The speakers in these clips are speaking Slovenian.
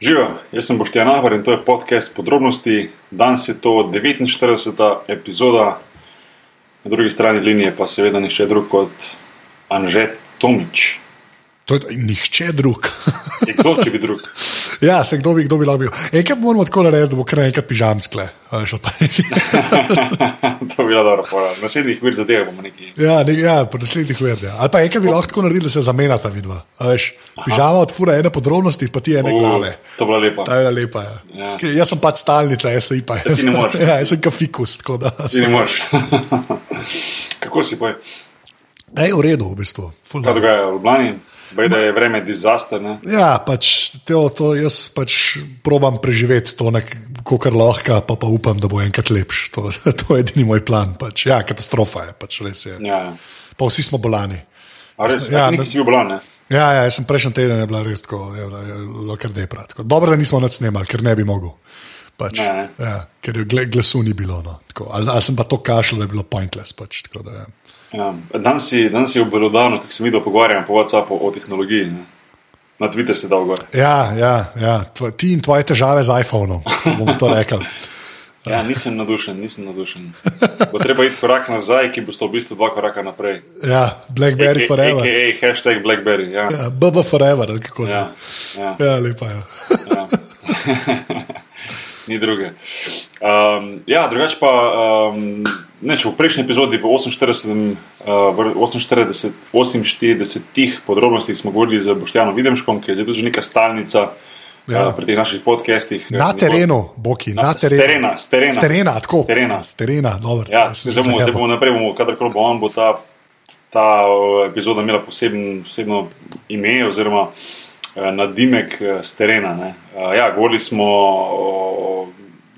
Živijo, jaz sem Boštjan Ahvar in to je podcast podrobnosti. Danes je to 49. epizoda, na drugi strani linije pa seveda nišče drug kot Anžet Tomič. To je nihče drug. Je kdo, če bi drug? Ja, se kdo bi, kdo bi lahko bil. Enkrat moramo tako narediti, da bo kar enkrat pižamskle. to bi bilo dobro, na naslednjih vir zadeve bomo neki. ja, ne, ja, po naslednjih vir. Ja. Ali pa enkrat bi lahko tako naredili, da se zamenjata vidva. A Veš, pižama odfura ene podrobnosti, pa ti ene glave. To je bila lepa. Ta je bila lepa. Ja. Ja. Ja. Jaz sem pač stalnica, jaz sem pa. Ja, moreš. Ja, jaz sem kafikus. tako da Ti ne moreš. Kako si poj? Ej, v redu, v bistvu. Kaj dogaja v Ljubljani? Da je vreme disaster, ne? Ja, pač to, to jaz pač probam preživeti to, kar lahko, pa, pa upam, da bo enkrat lepš. To, to je edini moj plan. Pač. Ja, katastrofa je, pač res je. Ja, ja. Pa vsi smo bolani. Res, Ja, ne- si bil ne? Ja, ja, jaz sem prejšnji teden je bila res tako, je bila, je bilo kar depra. Tako. Dobro, da nismo nad snemali, ker ne bi mogel. Pač, Ne, ne. ja, ker je gle, glasu ni bilo. No, tako. ali, ali sem pa to kašljal, da je bilo pointless. Pač, tako, da, ja. Ja. Danes si, danes si obelodano, kako se mi pogovarjamo po WhatsAppu o tehnologiji. Ne? Na Twitter se da v gor. Ja, ja, ja. Tvo, ti in tvoje težave z iPhonom, bomo to rekli. Ja, nisem nadušen, nisem nadušen. Bo treba iti korak nazaj, ki bo sto v bistvu dva koraka naprej. Ja, Blackberry forever. AKA hashtag Blackberry. Ja, Ja, BB forever, kako že. ja, ja, Ja, lepa je. ja. Ni druge. Um, ja, drugače pa, um, neč, v prejšnji epizodi, v 48, uh, v 48, 48 podrobnostih smo govorili z Boštjanom Videmškom, ki je zdaj tudi neka stalnica Ja. uh, pri teh naših podcastih. Na terenu, Boki, na, Na- terenu. terena, terena. Terena, tako. Terena. Terena, dobro. Ja, zdaj bomo, zdaj bomo naprej, bomo, kadarkoli bo on, bo ta, ta uh, epizoda imela poseben, posebno ime oziroma uh, nadimek uh, z terena. ne. Uh, ja, govorili smo o,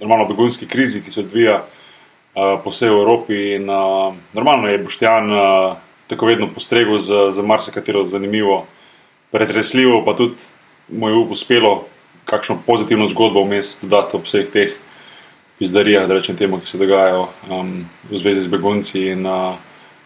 o begunski krizi, ki se odvija uh, po vsej Evropi. In, uh, normalno je Boštjan uh, tako vedno postregel za, za marsikatero zanimivo, pretresljivo, pa tudi mu je uspelo kakšno pozitivno zgodbo vmes dodati ob vseh teh pizdarijah, da rečem temu, ki se dogajajo um, v zvezi z begunci. Uh,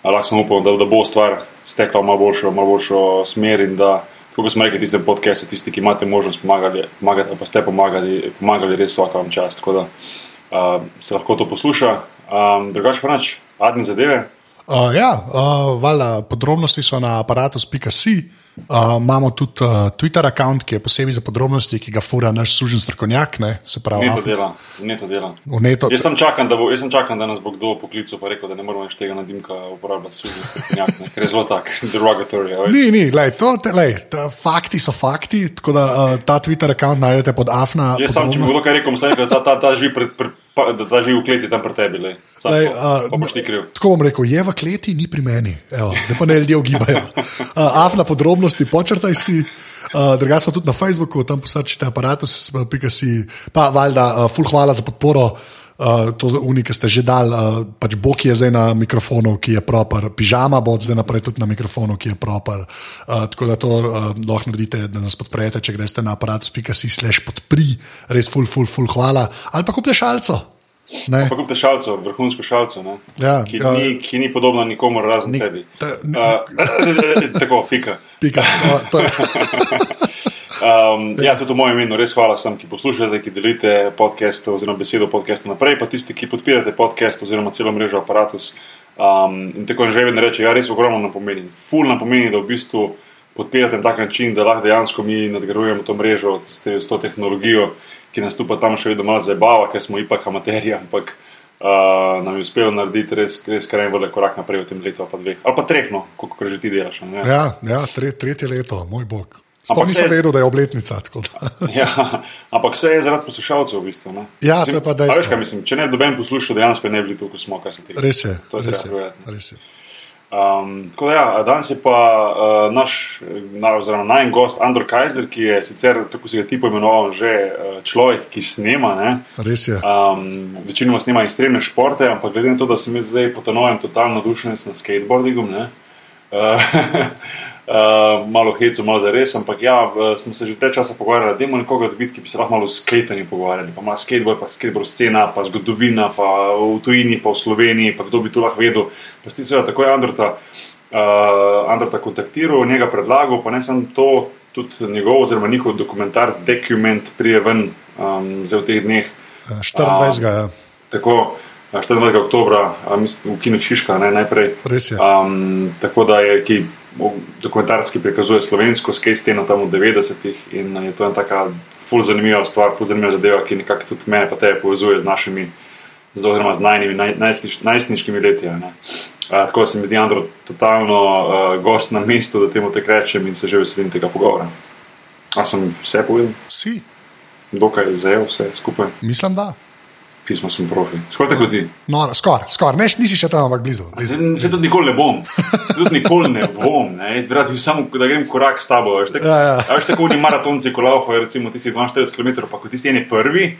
lahko samo upam, da, da bo stvar stekla v malo boljšo, malo boljšo smer in da, tako kot smo rekli, tiste podcaste, tisti, ki imate možnost pomagati, pomagati pa ste pomagali, pomagali res vsaka vam čast. Tako da uh, se lahko to posluša. Um, drugače pa nič, admin zadeve. Uh, ja, uh, valjda, podrobnosti so na aparatus.si. Uh, imamo tudi uh, Twitter račun, ki je posebej za podrobnosti, ki ga fura naš služen strokovnjak. Ne, se pravi, Neto dela, neto dela. v neto. Jaz sem čakal, da, bo, jaz sem čakal, da nas bo kdo poklical in rekel, da ne moramo več tega nadimka uporabljati, suženjak, ker je zelo tak, derogatory. Ni, ni, lej, to, te, lej, ta, fakti so fakti, tako da uh, ta Twitter račun najdete pod Afna. Jaz sam, če bi kdo kaj rekel, mislim, da ta, ta, ta živi pred, pred, pa- da ta živi v kleti tam pred tebi. lej. Sam, Lej, uh, pa boš ti kriv. Tako bom rekel, je v kleti, ni pri meni. Evo, zdaj pa ne ljudje ugibajo. Afna podrobnosti, počrtaj si. Uh, Drugače smo tudi na Facebooku, tam posačite aparatus, pika si, pa valjda, uh, full hvala za podporo. Uh, to unike ste že dali, uh, pač Bog je zdaj na mikrofonu, ki je proper, pižama bo zdaj naprej tudi na mikrofonu, ki je proper. Uh, tako da to uh, lahko naredite, da nas podprete, če greste na aparatus.si slash podpri, res full, full, full hvala. Ali pa kupite šalco. Ne? Pa kupite šalco, vrhunsko šalco, ne? Ja, ki, ja. ni, ki ni podobna nikomor razen Ni- tebi. ta- ni- Uh, tako, fika. Pika. Uh, to, Um, ja, tudi v mojem imenu res hvala vsem, ki poslušate, ki delite podcast oziroma besedo podcasta naprej, pa tisti, ki podpirate podcast oziroma celo mrežo aparatus. Um, in tako že vedno reče, ja, res ogromno nam pomeni. Ful nam pomeni, da v bistvu podpirate na tak način, da lahko dejansko mi nadgrajujemo to mrežo s, to tehnologijo, ki nas tu pa tam še vedno malo zabava, ker smo ipak amaterji, ampak uh, nam je uspelo narediti res, res kar en velik korak naprej v tem letu pa dveh. Ali pa treh, no, koliko že ti delaš. Ne? ja, ja tre, tretje leto, moj bog. Sploh nisem se- vedel, da je obletnica. Ja, ampak vse je zaradi poslušalcev, v bistvu. Ne? Ja, to je pa dejstvo. Veš, kaj mislim, če ne bi doben poslušal, dejansko ne bi bili tu, kot smo, kar se tega. Res je, To je res je, res je. Um, tako da, ja, danes je pa uh, naš, na, oziroma najen gost Andor Kajzer, ki je sicer, tako si ga ti poimenoval, že uh, človek, ki snema. Ne? Res je. Um, večinoma snema ekstremne športe, ampak glede na to, da sem jaz zdaj po novem totalno navdušen nad skateboardingom, ne, uh, uh, malo hecu, malo za res, ampak ja, uh, smo se že te časa pogovarjali, da imamo nekoga dobiti, ki bi se lahko malo o skatanju pogovarjali, pa ima skateboard, pa skateboard scena, pa zgodovina, pa v tujini, pa v Sloveniji, pa kdo bi to lahko vedel. Pa si seveda takoj Andrta, uh, Andrta kontaktiral, njega predlagal, pa ne samo to, tudi njegov, oziroma njihov dokumentar, dokument, prije ven um, zdaj v teh dneh. Ja, 24. ja. Tako, a, 24. oktober, mislim, v Kinu Šiška, ne, najprej. Res je. Um, tako da je ki dokumentarski prikazuje slovensko skejsteno tam v 90-ih in je to ena taka ful zanimiva stvar, ful zanimiva zadeva, ki nekako tudi mene pa te povezuje z našimi, oziroma z najnimi, naj, najstniš, najstniškimi leti. a. Uh, tako da se mi zdi Andro totalno uh, gost na mestu, da temu tako rečem in se že veselim tega pogovora. A sem vse povedal, Si, dokaj zajel vse skupaj, mislim, da. Pismo sem profi. Skoraj tako kot ti. No, skoraj, skor. ne, nisi še tam, ampak blizu. blizu. Se, se tudi nikoli ne bom, Se tudi nikoli ne bom. Ne. Jaz bi samo, da grem korak s tabo. Veš, tak, Ja, ja. veš, tako oni maratonci, ko laufajo, recimo tisti 42 km, pa ko tisti eni prvi,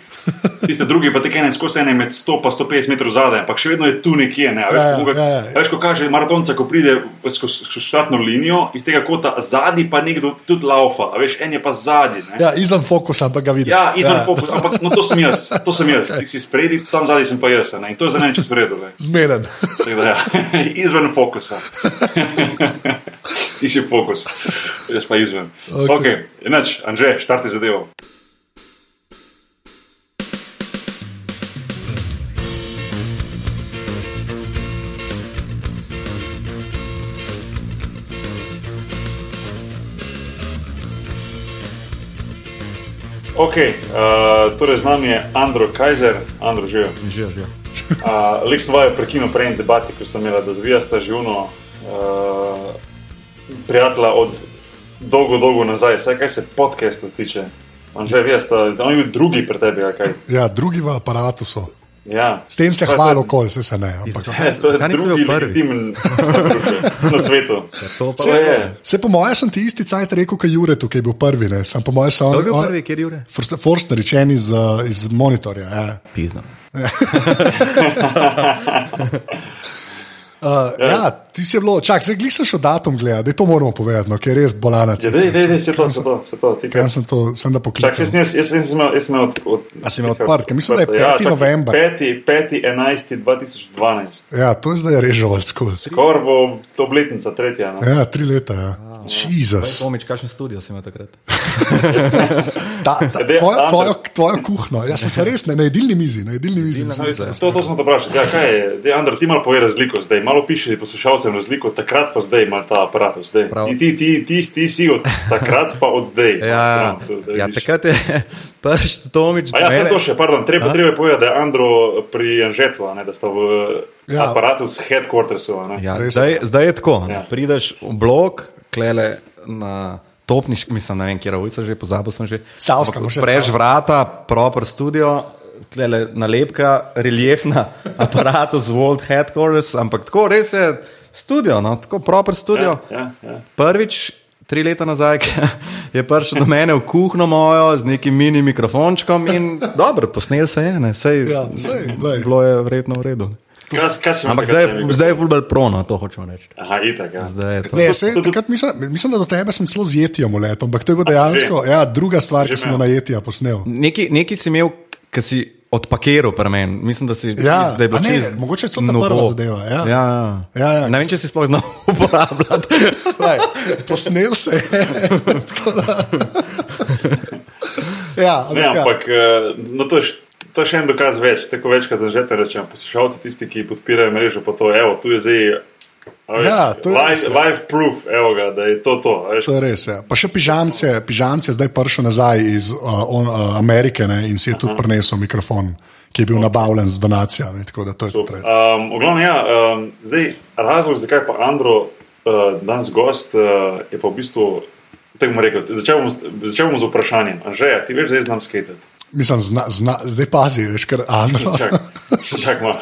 tisti drugi pa tako ene skozi ene med 100 in 150 metrov zadaj, ampak še vedno je tu nekje. Ne. Veš, Ja, ja, ja, ja. veš, ko kaže maratonca, ko pride skozi štartno linijo, iz tega kota zadnji pa nekdo tudi laufa, a veš, en je pa zadnji. Ja, izven fokusa, ampak ga vidiš. Ja, izven fokus, ampak no, to sem jaz, to sem jaz. Ti si spredi, tam zadaj sem pa jaz. Ne. In to je za mene čisto v redu. ne. Zmeden. Tako da, ja, izven fokusa. Ti si fokus, jaz pa izven. Ok, enač, Anže, štarti zadevo. Ok, uh, torej z nami je Andro Kajzer, Andro živijo. Že, že. Uh, Lik sem vaju prekinil prej in debati, ko ste imeli, da zvija sta živno uh, prijatelja od dolgo, dolgo nazaj, vsaj kaj se podcasta tiče. Anže, vi ste, on je bil drugi pred tebi, kaj? Ja, drugi v aparatu so. Ja. S tem se hvalo, kol se, se ne. Ampak, Ja, to je Kaj drugi bil prvi? legitimen na svetu. Je. se po mojem sem ti isti cajt rekel, kot Jure, tukaj je bil prvi. Ne. Sam po mojem sem Kdo je bil prvi, kjer je Jure? Forster, rečen iz, uh, iz monitorja. Ja. Pizno. Uh, ja, ti si je bilo, čak, zdaj glih sem šel datum gledati, da to moramo povedati, no, ker je res bolanac. Ja, dej, dej, dej, se to, se to, se to. Kaj, sem to, sem da Čak, poklical. jaz, jaz, jaz, jaz sem imel, jaz sem imel od, od, A si imel odprt, ker mislim, da je odprto. 5. čakaj, november. 5. 5. 11. 2012. Ja, to je zdaj res žalsko. Skoraj bo to obletnica, tretja. No. Ja, tri leta. Ja. Jezus. Tomič, kakšen studio si imel takrat? Ta, ta, tvojo, tvojo, tvojo kuhno, jaz sem se res ne, na jedilni mizi. Na jedilni mizi da- To, to smo te vprašali. Ja, kaj je? Andro, ti malo povej razliko zdaj. Malo piši poslušalcem razliko, takrat pa zdaj ima ta aparat. Zdaj. Prav. Ti, ti, ti, ti, ti si od takrat pa od zdaj. Ja, to, ja takrat je prš Tomič. A ja, mene- to še, pardon, treba, treba je povedati, da je Andro pri Anžetu, a ne, da sta v Ja. aparatu s ne. Ja, zdaj, zdaj je tako. Ja. Prideš v blok, klele na topniški, mislim, ne vem, kje je ulica že, pozabil sem že. Savska, še Preš vrata, proper studio, klele nalepka, reliefna aparatu z World Headquarters, ampak tako res je studio, no, tako proper studio. Ja, ja, ja. Prvič, tri leta nazaj, je prišel do mene v kuhno mojo z nekim mini mikrofončkom in dobro, posnel se je, ne, sej, Ja, sej, glej. bilo je verjetno v redu. Kaj, kaj Ampak zdaj, na mikrofonu? zdaj je fulbral prono, to hočem reči. Aha, itak. Ja. Je. Ne, se, to- to- takrat mislim, mislim, da do tebe sem celo z jetijem letel, ampak to je bilo dejansko ja, druga stvar, ki sem jo na jetija posnel. Neki, neki si imel, ki si odpakiral pri meni. Mislim, da si Ja, da je bilo ne, čisto mogoče ta novo. prva zadeva, ja. Ja, Ja, ja. ne vem, če si sploh znal uporabljati. Lej, posnel se je. ja, Ne, ampak, ja. ampak eh, no, to, je, to je še en dokaz več, tako večkrat zažete rečem. Poslušalci, tisti, ki podpirajo mrežo, pa to, evo, tu je zdaj. Ja, to je live, ja. live proof, evo ga, da je to to. Veš, To je res. Ja. Pa še pižamce, pižamce je zdaj prišel nazaj iz uh, on, uh, Amerike ne, in si je tudi prinesel mikrofon, ki je bil nabavljen z donacijami. Tako da to je tudi. Um, v glavnem, ja, um, zdaj, razlog, zakaj pa Andro uh, danes gost, uh, je pa v bistvu. Tako bom rekel, začel bom, začel bom z vprašanjem. Anže, ti veš, da znam skatati? Mislim, zna, zna, zdaj pazi, veš, ker Andro. Čak, čak malo.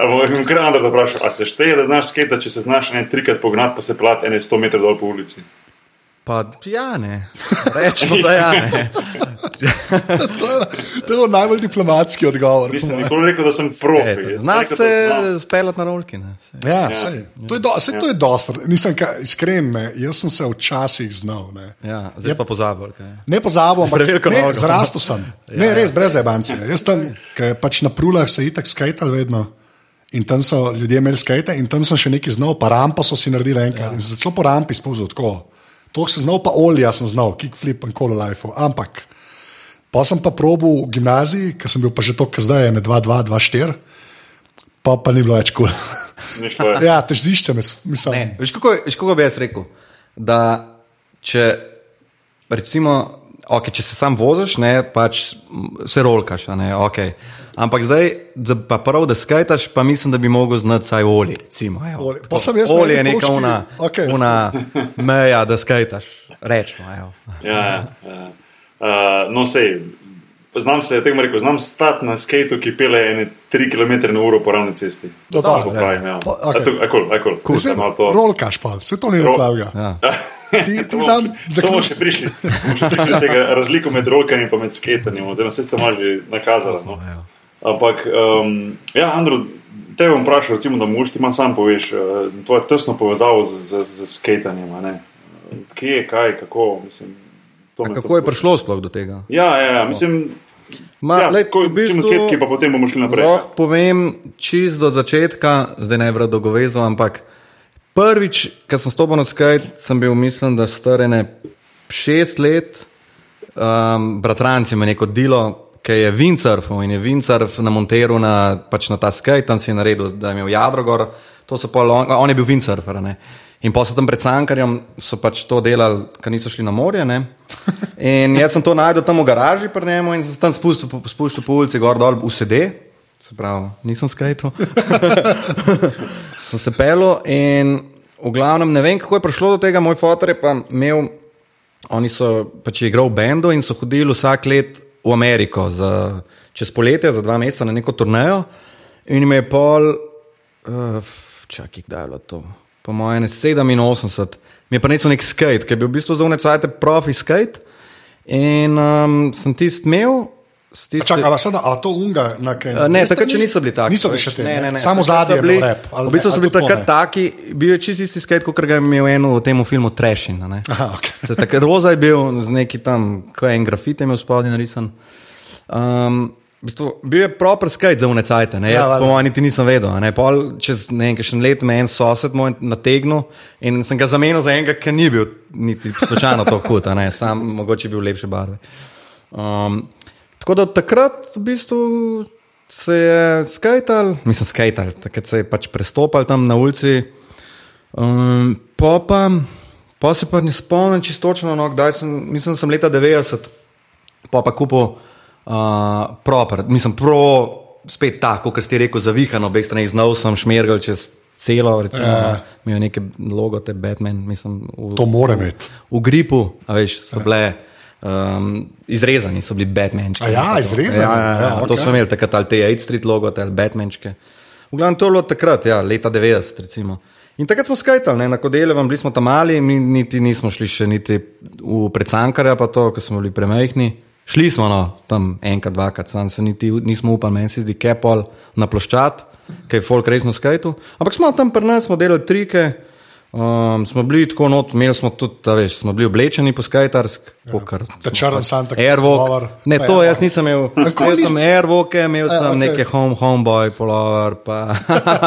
A Bom kar Andro vprašal, a se šteje, da znaš skatati, če se znaš ne trikrat pognati, pa se plat ene 100 metrov dol po ulici? Pa ja, ne. Rečemo, da ja, ne. to je, to je najbolj diplomatski odgovor. Nisem nikoli rekel, da sem profi. Znaš se speljati na rolki. Ne. Saj. Ja, ja. Sej, to je, do, sej, to je dosta. Nisem ka- iskren, ne. jaz sem se včasih znal. Ne, Ja, zdaj pa pozabil. kaj. ne pozabil, ampak ne, zrastel sem. Ne, res brez ebancije. Jaz tam, ki je pač na prulah se itak skajtal vedno. In tam so ljudje imeli skate, in tam sem še nekaj znal, pa rampo so si naredili enkrat. Ja. In se celo po rampi spozil tako. To sem znal, pa olja sem znal, kickflip in kolo life. Ampak pa sem pa probil v gimnaziji, ker sem bil pa že to, kar zdaj je, 2-2, 2-4, pa, pa ni bilo več kul. Šlo. ja, težišče me, mislim. Ne, veš, kako, veš, kako bi jaz rekel? Da če, recimo, okay, če se sam voziš, ne, pač se rolkaš. a Ne, okay. Ampak zdaj, da pa prav, da skajtaš, pa mislim, da bi mogel znati vsaj olje. Recimo, evo. Olje. Pa sem jaz olje je neka una, okej. una meja, da skajtaš. Rečemo. evo. Ja, ja. Uh, no, sej, znam se, tako bom rekel, znam stati na skateu, ki pele ene 3 km na uro po ravni cesti. Dobro, Tako ja. pravim, ja. Pa, A okej. to- Akol, akol, cool, Mislim, to. Rolkaš pa, vse to ni naslavlja. Ja. Ti- ti sam še- to bomo zaključ- še prišli. Še prišli do tega razliko med rolkanjem in med skatanjem, oziroma vse ste malo že nakazali. No. Ampak, um, ja, Andrew, te bom vprašal, recimo, da moš ti malo sam poveš, uh, tvoje tesno povezavo z, z, z skatanjem. ne. Kje je, kaj, kako, mislim. Kako je prišlo sploh do tega? Ja, ja, ja mislim. Ma, ja, lej, ko, v bistvu- čim skepki, pa potem bomo šli naprej. Lahko povem čist do začetka, zdaj ne bi dolgovezal, ampak prvič, ko sem stopil na skate, sem bil, mislim, da starene šest let, um, bratranci me neko delo, ki je windsurfal in je windsurf namontiral na, pač na ta skate, tam si je naredil, da je imel jadro gor, to so pol, on, on je bil windsurfer. Ne? In pa so tam pred Cankarjem so pač to delali, ker niso šli na morje. Ne? In jaz sem to najdel tam v garaži pri njemu in sem se tam spustil, spuščal po ulici, gor dol, v sede, se pravi, nisem skajal. sem se pelil in v glavnem ne vem, kako je prišlo do tega. Moj fotor je pa imel, oni so pač igral v bendu in so hodili vsak let v Ameriko za, čez poletje, za dva meseca na neko turnejo. In jim je pol, uh, čakaj, kdaj je bilo to? Po mojem, 87, mi je pa nesel nek skate, ki je bil v bistvu za unecajte profi skate. In um, sem tisti imel. Tiste- Čakaj, a sada, a to unga na kaj? Uh, Ne, takrat še niso bili taki. Niso bili še te, ne, ne, ne. samo Takrat zadnji bili- ali V bistvu ne, so ali bili to takrat ne? taki, bil je čist isti skate, kot ga je imel eno v tem filmu ne. Aha, okay. Tako roza je bil z neki tam, ko je en grafit imel spodaj narisan. Um, v bistvu, bil je proper skate za unecajte, ne, Ja, jaz valjda. po mojem niti nisem vedel. Ne, Pol, čez ne vem, še let me en sosed moj nategnil in sem ga zamenil za enega, ki ni bil niti slučajno tako hud, ne, sam mogoče bil lepše barve. Um, tako da takrat v bistvu se je skajtal, mislim, skajtal, takrat se je pač prestopal tam na ulici. Um, po pa, pa se pa ne spomnim čistočno, no, kdaj sem, mislim, sem leta 90, pa pa kupil uh, proper, mislim, pro, spet tako, kot ste rekel, zavihano, obeh strani znal sem šmergal čez celo, recimo, Ja. ja. imel neke logote Batman, mislim, v, To mora imeti. v gripu, a veš, so bile. Um, izrezani so bili Batmančki. Ja, izrezani, Ja, ja, ja, ja, ja, to smo imeli takrat, ali te 8 Street logote ali Batmančke. V glavnem to je bilo takrat, ja, leta 90. Recimo. In takrat smo skajtali, ne, na Kodelevam, bili smo tam mali, mi niti nismo šli še niti v predsankarja, pa to, ko smo bili premehni. Šli smo no, tam enkrat, dvakrat, sam se niti nismo upali, meni se zdi kepol na ploščad, ki je folk resno skajtu. Ampak smo tam pri nas, smo delali trike, um, smo bili tako not, imeli smo tudi, a veš, smo bili oblečeni po skajtarsk, ja. Ta črn Santa Cruz Airwalk. Ne, Pa to ja, jaz nisem imel. Nikoli Jaz sem nisi- Airwalk, imel Ja, sem okej. neke home, homeboy, polover, pa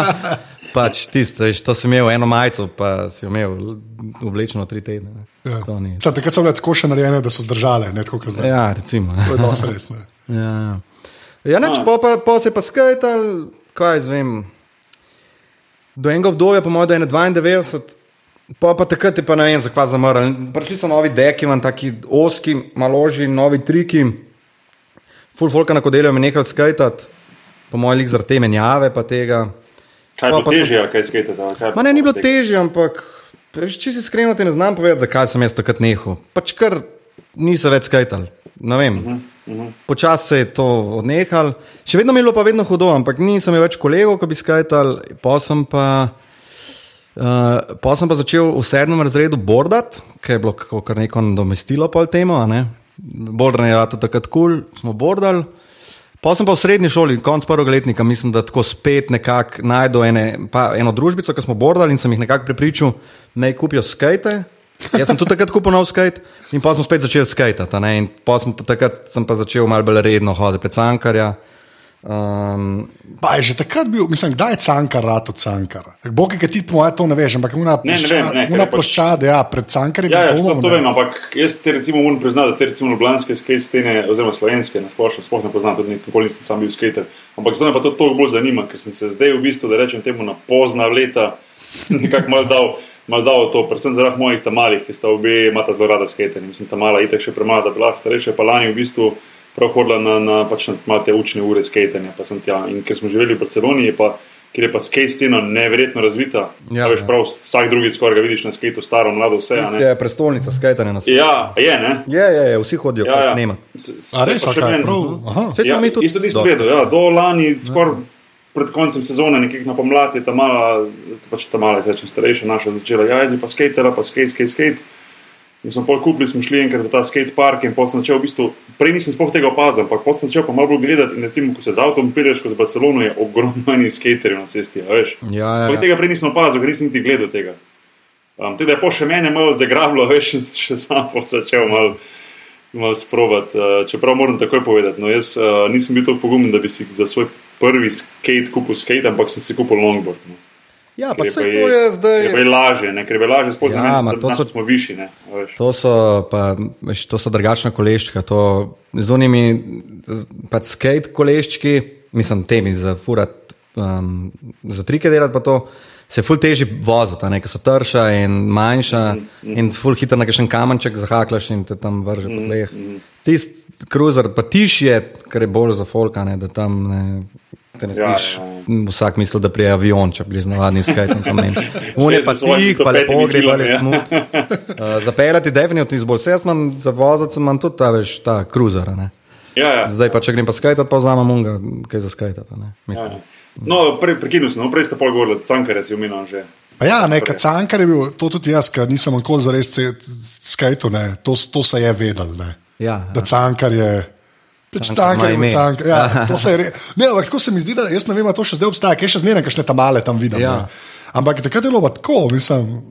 pač tisto, veš, to sem imel eno majico, pa si jo imel oblečeno tri tedne. ne. Ja. To ni. Sam, takrat so bile tako še narejene, da so zdržale, ne tako kot zdaj. Ja, recimo. To je dosti res. Ne. Ja, ja. ja neč, pa, pa, pa se pa skajtal, kaj jaz vem. Do enega obdobja, po mojem, do 91, pa, pa takrat je pa ne vem, zakaj zamrl. Prišli so novi deki, imam taki oski, maloži, novi triki. Full folka na kodelu je nehal skajtati, po mojem, lik zaradi te menjave pa tega. Kaj je Pa- bilo pa težje, ali kaj skate? Ma ne, ni bilo težje, ampak če si iskreno, ti ne znam povedati, zakaj sem jaz takrat nehal. Pač kar nisem več skajtal. Ne vem. Uh -huh. Počasi se je to odnehal. Še vedno mi je bilo pa vedno hudo, ampak nisem imel več kolegov, ki bi skajtal. Pa sem pa, uh, pa sem pa začel v sedmem razredu bordat, ki je bilo kar neko nadomestilo pol temu. ne. Bordanje je bilo takrat kul, cool, smo bordali. Pa sem pa v srednji šoli, konc prvega letnika, mislim, da tako spet nekako najdel ene, eno družbico, ki smo bordali in sem jih nekako prepričal, naj kupijo skate. Jaz sem tudi takrat kupil nov skate in pa smo spet začeli skatati. a ne, In pa sem pa takrat sem pa začel malo bolj redno hoditi pred Sankarja. Um, Pa je že takrat bil, mislim, kdaj je cankar, rato cankar. Bog je ti po mojem to ne veš, ampak una je pač- ploščada, ja, pred cankarjem Ja, ja, to, to vem, ampak jaz te recimo moram priznati, da te recimo ljubljanske skate stene, oziroma slovenske, na splošno, sploh ne poznam, tudi nikoli nisem sam bil skater. Ampak zdaj me pa to toliko bolj zanima, ker sem se zdaj v bistvu, da rečem temu, na pozna leta nekako mal dal. Mal dal to, predvsem zaradi mojih tam malih, ki sta obe imata zelo rada skaterje. Mislim, ta mala itek še premala, da bi lahko starejša, pa lani v bistvu prav hodila na, na, pač na malo te učne ure skaterja. Pa sem tja. In ker smo živeli v Barceloni, je pa, kjer je pa skate scena neverjetno razvita. Ja, Ja, veš, ja. prav vsak drugi skoraj ga vidiš na skateu, staro, mlado, vse. a ne. je prestolnica skajtanja na svetu. Ja, je, ne? Je, je, je, vsi hodijo, Ja, ja, ja. ja. nema. S- s- A res, še meni. prav? Aha. Ja, isto nisem vedel. Ja, do lani, skoraj pred koncem sezone, nekje na pomlad, je ta mala, pač ta mala, zdaj če starejša naša začela, ja, zdaj pa skatera, pa skate, skate, skate. In smo pol kupili, smo šli enkrat v ta skate park in potem sem začel v bistvu, prej nisem sploh tega opazil, ampak potem sem začel pa malo gledati in recimo, ko se z avtom pelješ skozi Barcelono, je ogromno manj skaterjev na cesti, a veš. Ja, ja, ja. tega prej nisem opazil, ker nisem niti gledal tega. Um, teda je po še mene malo zagrablo, veš, in še sam pa začel malo mal sprovat. Uh, čeprav moram takoj povedati, no, jaz uh, nisem bil tako pogumen, da bi si za svoj prvi skate kupil skate, ampak sem si kupil longboard. No. Ja, pa je to je zdaj. Je lažje, ne? ker je lažje sploh Ja, da so- smo višji. Ne? To so, pa, veš, to so drugačna koleščka. To, z unimi pač skate koleščki, mislim, temi za furat, um, za trike delati, pa to se ful teži voziti, ne, ker so trša in manjša Mhm, in ful hitro na kakšen kamenček zahaklaš in te tam vrže Mhm, po tleh. Tisti cruiser pa tiš je, ker je bolj za folka, ne, da tam ne. Te ne Ja, slišiš, ja, vsak misli, da prije avion, če gre z navadnim skajtom. On je pa tih, pa lepo 105 gre, pa le smut. Uh, zapeljati definitivno izbolj. Vse jaz imam za voziti, imam tudi ta, veš, ta cruiser. a ne. Ja, ja. Zdaj pa, če grem pa skajtat, pa vzamem unga, kaj za skajtat. a ne, Ja, ja. No, pre, prekinil sem, no, prej ste pol govorili, cankare si omenil že. Pa ja, ne, cankar je bil, to tudi jaz, ker nisem nikoli zares skajtu, ne, to, to se je vedel, ne. Ja, Da cankar je. Pač bil ime. cankar. Ja, to se je re... Ne, ampak tako se mi zdi, da jaz ne vem, to še zdaj obstaja, kaj še zmeraj, kakšne tam male tam vidim. Ja. Ampak takrat je bilo tako, mislim,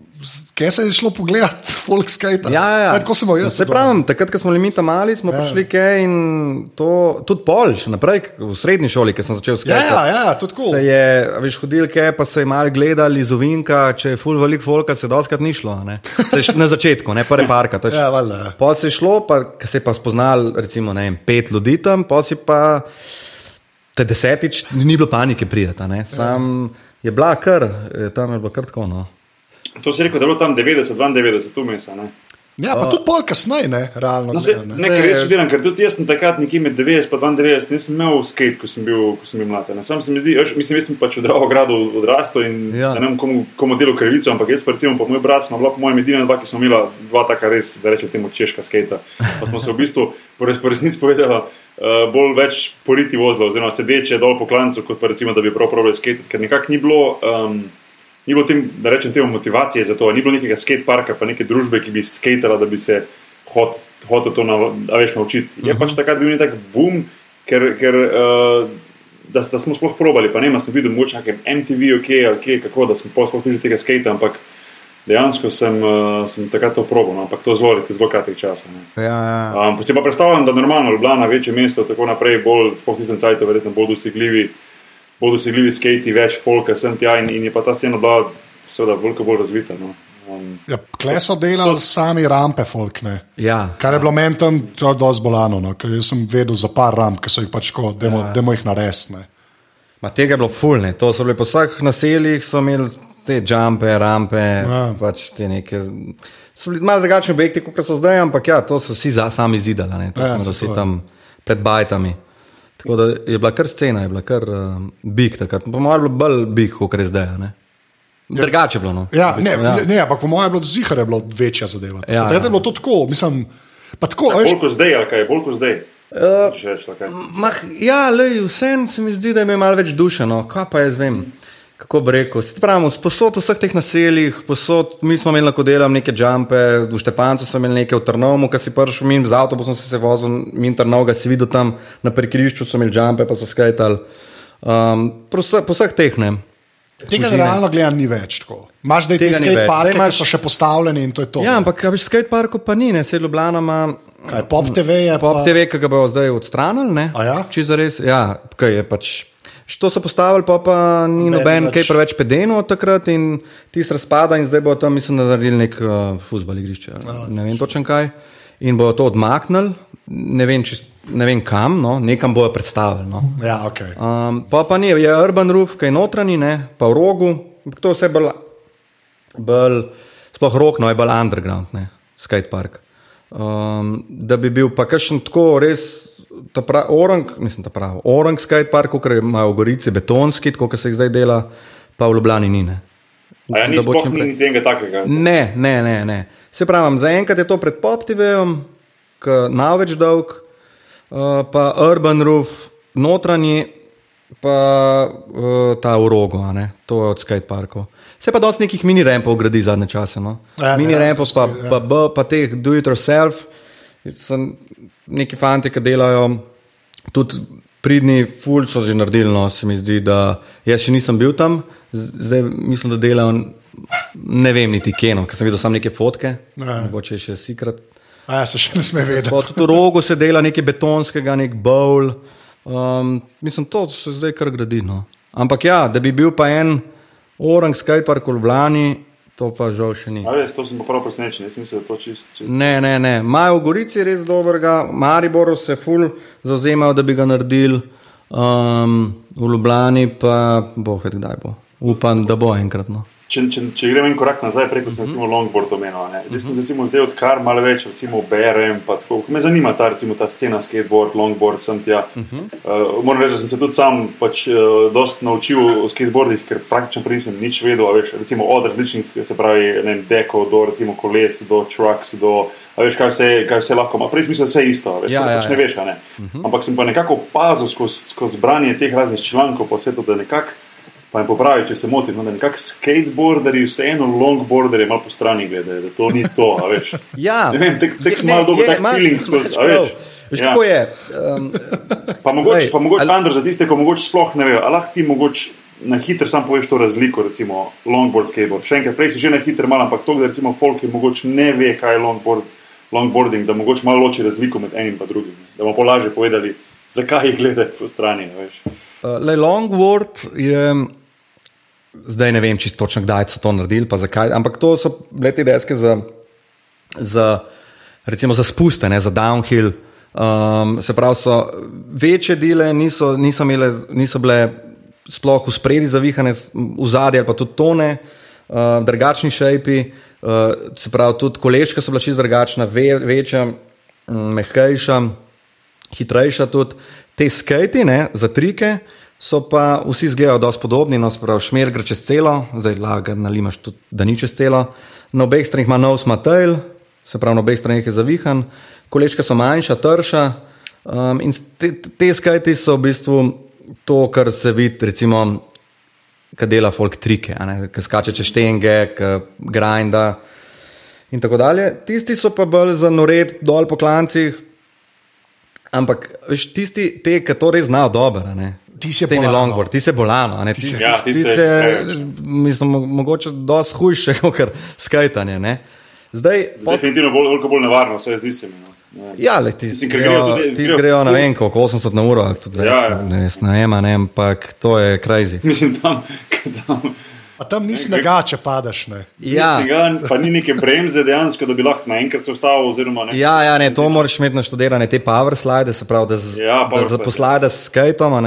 kaj se je šlo pogledat, folk skate. Ja, ja. Saj, tako sem jaz. Se pravim, takrat, ko smo bili mi tam mali, smo ja. prišli kaj in to tudi pol, še naprej v srednji šoli, ko sem začel Ja, skajati. ja, ja, tudi tako. Se je, a veš, hodil kaj, pa se je mal gledali iz ovinka, če je full velik folka, se doskrat ni šlo. ne. Se je Na začetku, ne prve parka. š- Ja, valjda, ja. Pol se je šlo, pa se je pa spoznal, recimo, ne vem, pet ljudi tam, pol si pa te desetič, ni bilo panike prijeti. a ne. Sam je bila kar, eh, tam je bilo kar tako. No. To si rekel, da je bilo tam 90, 92, tu mesa. Ne? Ja, pa tudi pol kasneje, ne, realno. No, se, gledano, ne, ker res študiram, ker tudi jaz sem takrat nekje med 90 in 92, nisem imel skate, ko sem bil, ko sem bil mlad. ne. Sam se mi zdi, veš, mislim, jaz sem pač v Dravogradu odrastel in Ja. ne vem, komu, komu delo krivico, ampak jaz, recimo, pa moj brat, smo bila po mojem edina dva, ki smo imela dva taka res, da rečem temu češka skate. Pa smo se v bistvu, po, res, po resnici povedala, uh, bolj več politi vozila, oziroma sedeče dol po klancu, kot pa recimo, da bi prav probali skate, ker nekako ni bilo. Um, Ni bilo tem, da rečem, temu motivacije za to, ni bilo nekega skateparka, pa neke družbe, ki bi skatala, da bi se hot, hotel to nav, a veš, naučiti. Je uh -huh. pač takrat bil nek boom, ker, ker uh, da, da smo sploh probali. Pa ne, vem, sem videl moč na nekem MTV, ok, kje, kako, da sem pol sploh videl tega skate, ampak dejansko sem, uh, sem takrat to probal, no, ampak to zelo, zelo kratek čas. Ja, ja. Um, pa si pa predstavljam, da normalno Ljubljana, večje mesto, tako naprej, bolj, sploh tistem cajtu, verjetno bolj dosegljivi, bolj dosegljivi skati, več folka sem tja in, in je pa ta scena bila seveda veliko bolj razvita. No. Um, Ja, Kle so delali sami rampe, folk ne. ja. Kar je bilo meni tam to dosti bolano, no, ker jaz sem vedel za par ramp, ki so jih pač tako, demo, ja. demo jih narediti. Ma tega je bilo fulne, to so bile po vseh naseljih, so imeli te jumpe, rampe, ja. pač te neke. So bili malo drugačni objekti, kot so zdaj, ampak ja, to so vsi za, sami zidali, ne, to Ja, ja, se vsi to tam pred bajtami. Tako da je bila kar scena, je bila kar uh, big takrat. Po mojem je bilo bolj big, kot je zdaj. a Ne? Drugače je bilo. No. Ja, ne, Ja. ne, ampak po mojem je bilo zihar, je bilo večja zadeva. Ja, Ja, je bilo to tako, mislim, pa tako, ja, veš, bolj kot zdaj, ali kaj je bolj kot zdaj. Uh, ali kaj. Mah, ja, lej, vsem se mi zdi, da ima malo več duše. No. Kaj pa jaz vem? Kako bi rekel? Spravimo, posod v vseh teh naseljih, posod, mi smo imeli lahko delam neke jumpe, v Štepancu smo imeli neke v Trnovmu, ki si prišel min, z avtobusom si se vozil, min Trnov, si videl tam na parkirišču, so imeli jumpe, pa so skajtali. Um, po, vse, po vseh teh ne. tega realno gledano ni več tako. Imaš zdaj te skate parke, imaš- ki so še postavljeni in to je to. Ja, ampak a veš, skateparkov pa ni, ne, se Ljubljana ima Kaj, Pop TV je Pop pa... TV, ki ga bojo zdaj odstranili. Ne? A ja? Če zares, ja, kaj je pač. To so postavili, pa, pa ni Noben noben več- kaj preveč pedeno od takrat in tisti razpada in zdaj bo tam, mislim, naredili nek uh, futbal igrišče. Ne vem točno kaj. In bojo to odmaknili, ne vem, čist, ne vem kam, no, nekam bojo predstavili. No. Ja, okay. Um, pa pa ni, je urban roof, kaj notranji, ne, pa v rogu, to vse bolj, bolj sploh rok, no je bolj underground, ne, skatepark. Um, da bi bil pa kakšen tako res. Ta pravi, orang, mislim, ta pravi, orang skatepark, kot imajo v Gorici, betonski, kot se jih zdaj dela, pa v Ljubljani ni. Ne. A ja, ni sploh čim ni enega takega. Ne, ne, ne. ne. Se pravi, zaenkrat je to pred PopTV-om, ki na več dolg, uh, pa Urban Roof, notranji, pa uh, ta ne, to je od skateparkov. Se pa dosti nekih mini rampov gradi zadnje čase. No? Ja, mini ja, rampov, pa, ja. pa, B, pa teh do it yourself, so neki fanti, ki delajo tudi pridni, ful so že naredili. No, se mi zdi, da jaz še nisem bil tam, zdaj mislim, da delajo. Ne vem, niti keno, ker sem videl samo neke fotke, Ja. mogoče še sikrat. A ja, se še ne sme vedeti. Tudi v rogu se dela nekaj betonskega, nek bowl. Um, mislim, to se zdaj kar gradi. No. Ampak ja, da bi bil pa en orang skatepark v Ljubljani, to pa žal še ni. Res, to sem pa prav presenečen, jaz mislim, da je to čist. čist. Ne, ne, ne. Imajo v Gorici res dobrega, Mariboru se ful zauzemajo, da bi ga naredili, um, v Ljubljani pa bo, kdaj bo. Upam, da bo enkrat. No. Če, če, če gremo en korak nazaj, preko sem recimo longboard omenil. ne. Zdaj sem recimo zdaj odkar malo več, recimo berem, pa tako. ko Me zanima ta, recimo, ta scena skateboard, longboard, sem tja. Uh, moram reči, da sem se tudi sam pač uh, dosti naučil o skateboardih, ker praktično prej nisem nič vedel, veš, recimo od različnih, se pravi, ne dekov do recimo koles, do trucks, do, a veš, kaj vse, kaj vse lahko ima. Prej sem mislil, da je vse isto, veš, Ja, ja, pač ja. ne veš, a ne. Ampak sem pa nekako opazil skozi skozi branje teh raznih člankov po svetu, da nekako Pa me popravi, če se motim, no, da nekako skateboarderji, vseeno longboarderji malo po strani gledajo, da to ni to, a veš. Ja, Ne vem, tek- tek je- malo je, tak feeling skozi, a veš. Veš, Ja. kako je? Um, Pa mogoče, pa mogoče ali- Andor, za tiste, ko mogoče sploh ne vejo, a lahko ti mogoče na hitro sam poveš to razliko, recimo longboard, skateboard. Še enkrat, prej si že na hitro malo, ampak to, da recimo folk je mogoče ne ve, kaj je longboard, longboarding, da mogoče malo loči razliko med enim in drugim. Da bomo polažje povedali, zakaj jih gledajo po strani, veš. Uh, le Longboard je, zdaj ne vem čisto točno, kdaj so to naredili, pa zakaj, ampak to so bile te deske za, za, recimo za spuste, ne, za downhill. Um, se pravi, so večje dele niso, niso, imele, niso bile sploh v spredi zavihane, v zadje ali pa tudi tone, uh, drugačni šejpi, uh, se pravi, tudi koleška so bila čisto drugačna, ve, večja, mm, mehkejša hitrejša tudi. Te skati, ne, za trike, so pa vsi izgledajo dosti podobni, no, sprav šmer gre čez celo, zdaj laga nalimaš tudi, da ni čez celo. Na obeh stranih ima nov smatel, se pravi, na obeh stranih je zavihan, kolečka so manjša, trša. Um, in te, te skati so v bistvu to, kar se vidi, recimo, ki dela folk trike, ki skače čez štenge, grinda in tako dalje. Tisti so pa bolj za nored dol po klancih, Ampak veš, tisti, te, ki to res znajo dobro. Ti si bolano. longboard, ti si bolano, a ne. Ti, si- Ja, ti ti si- se, mislim, mo- mogoče dosti hujše, kot skajtanje, ne. Zdaj, Definitivno bolj, veliko bolj nevarno, vse zdi se mi. No. Ne ja, le, ti, Mislim, grejo, tudi- ti grejo- grejo, ne vem, koliko, 80 na uro, tudi Ja, ja. ne, vem, ne, ampak to je crazy. Mislim, tam, tam A tam ni snega, če padeš. Ne. Ja, Tega, pa ni neke bremze dejansko, da bi lahko naenkrat se ustavil. Oziroma, ne. Ja, ja ne, to moraš imeti naštudirane, te power slide, se pravi, da, z, Ja, da slide. zaposlade s skajtom.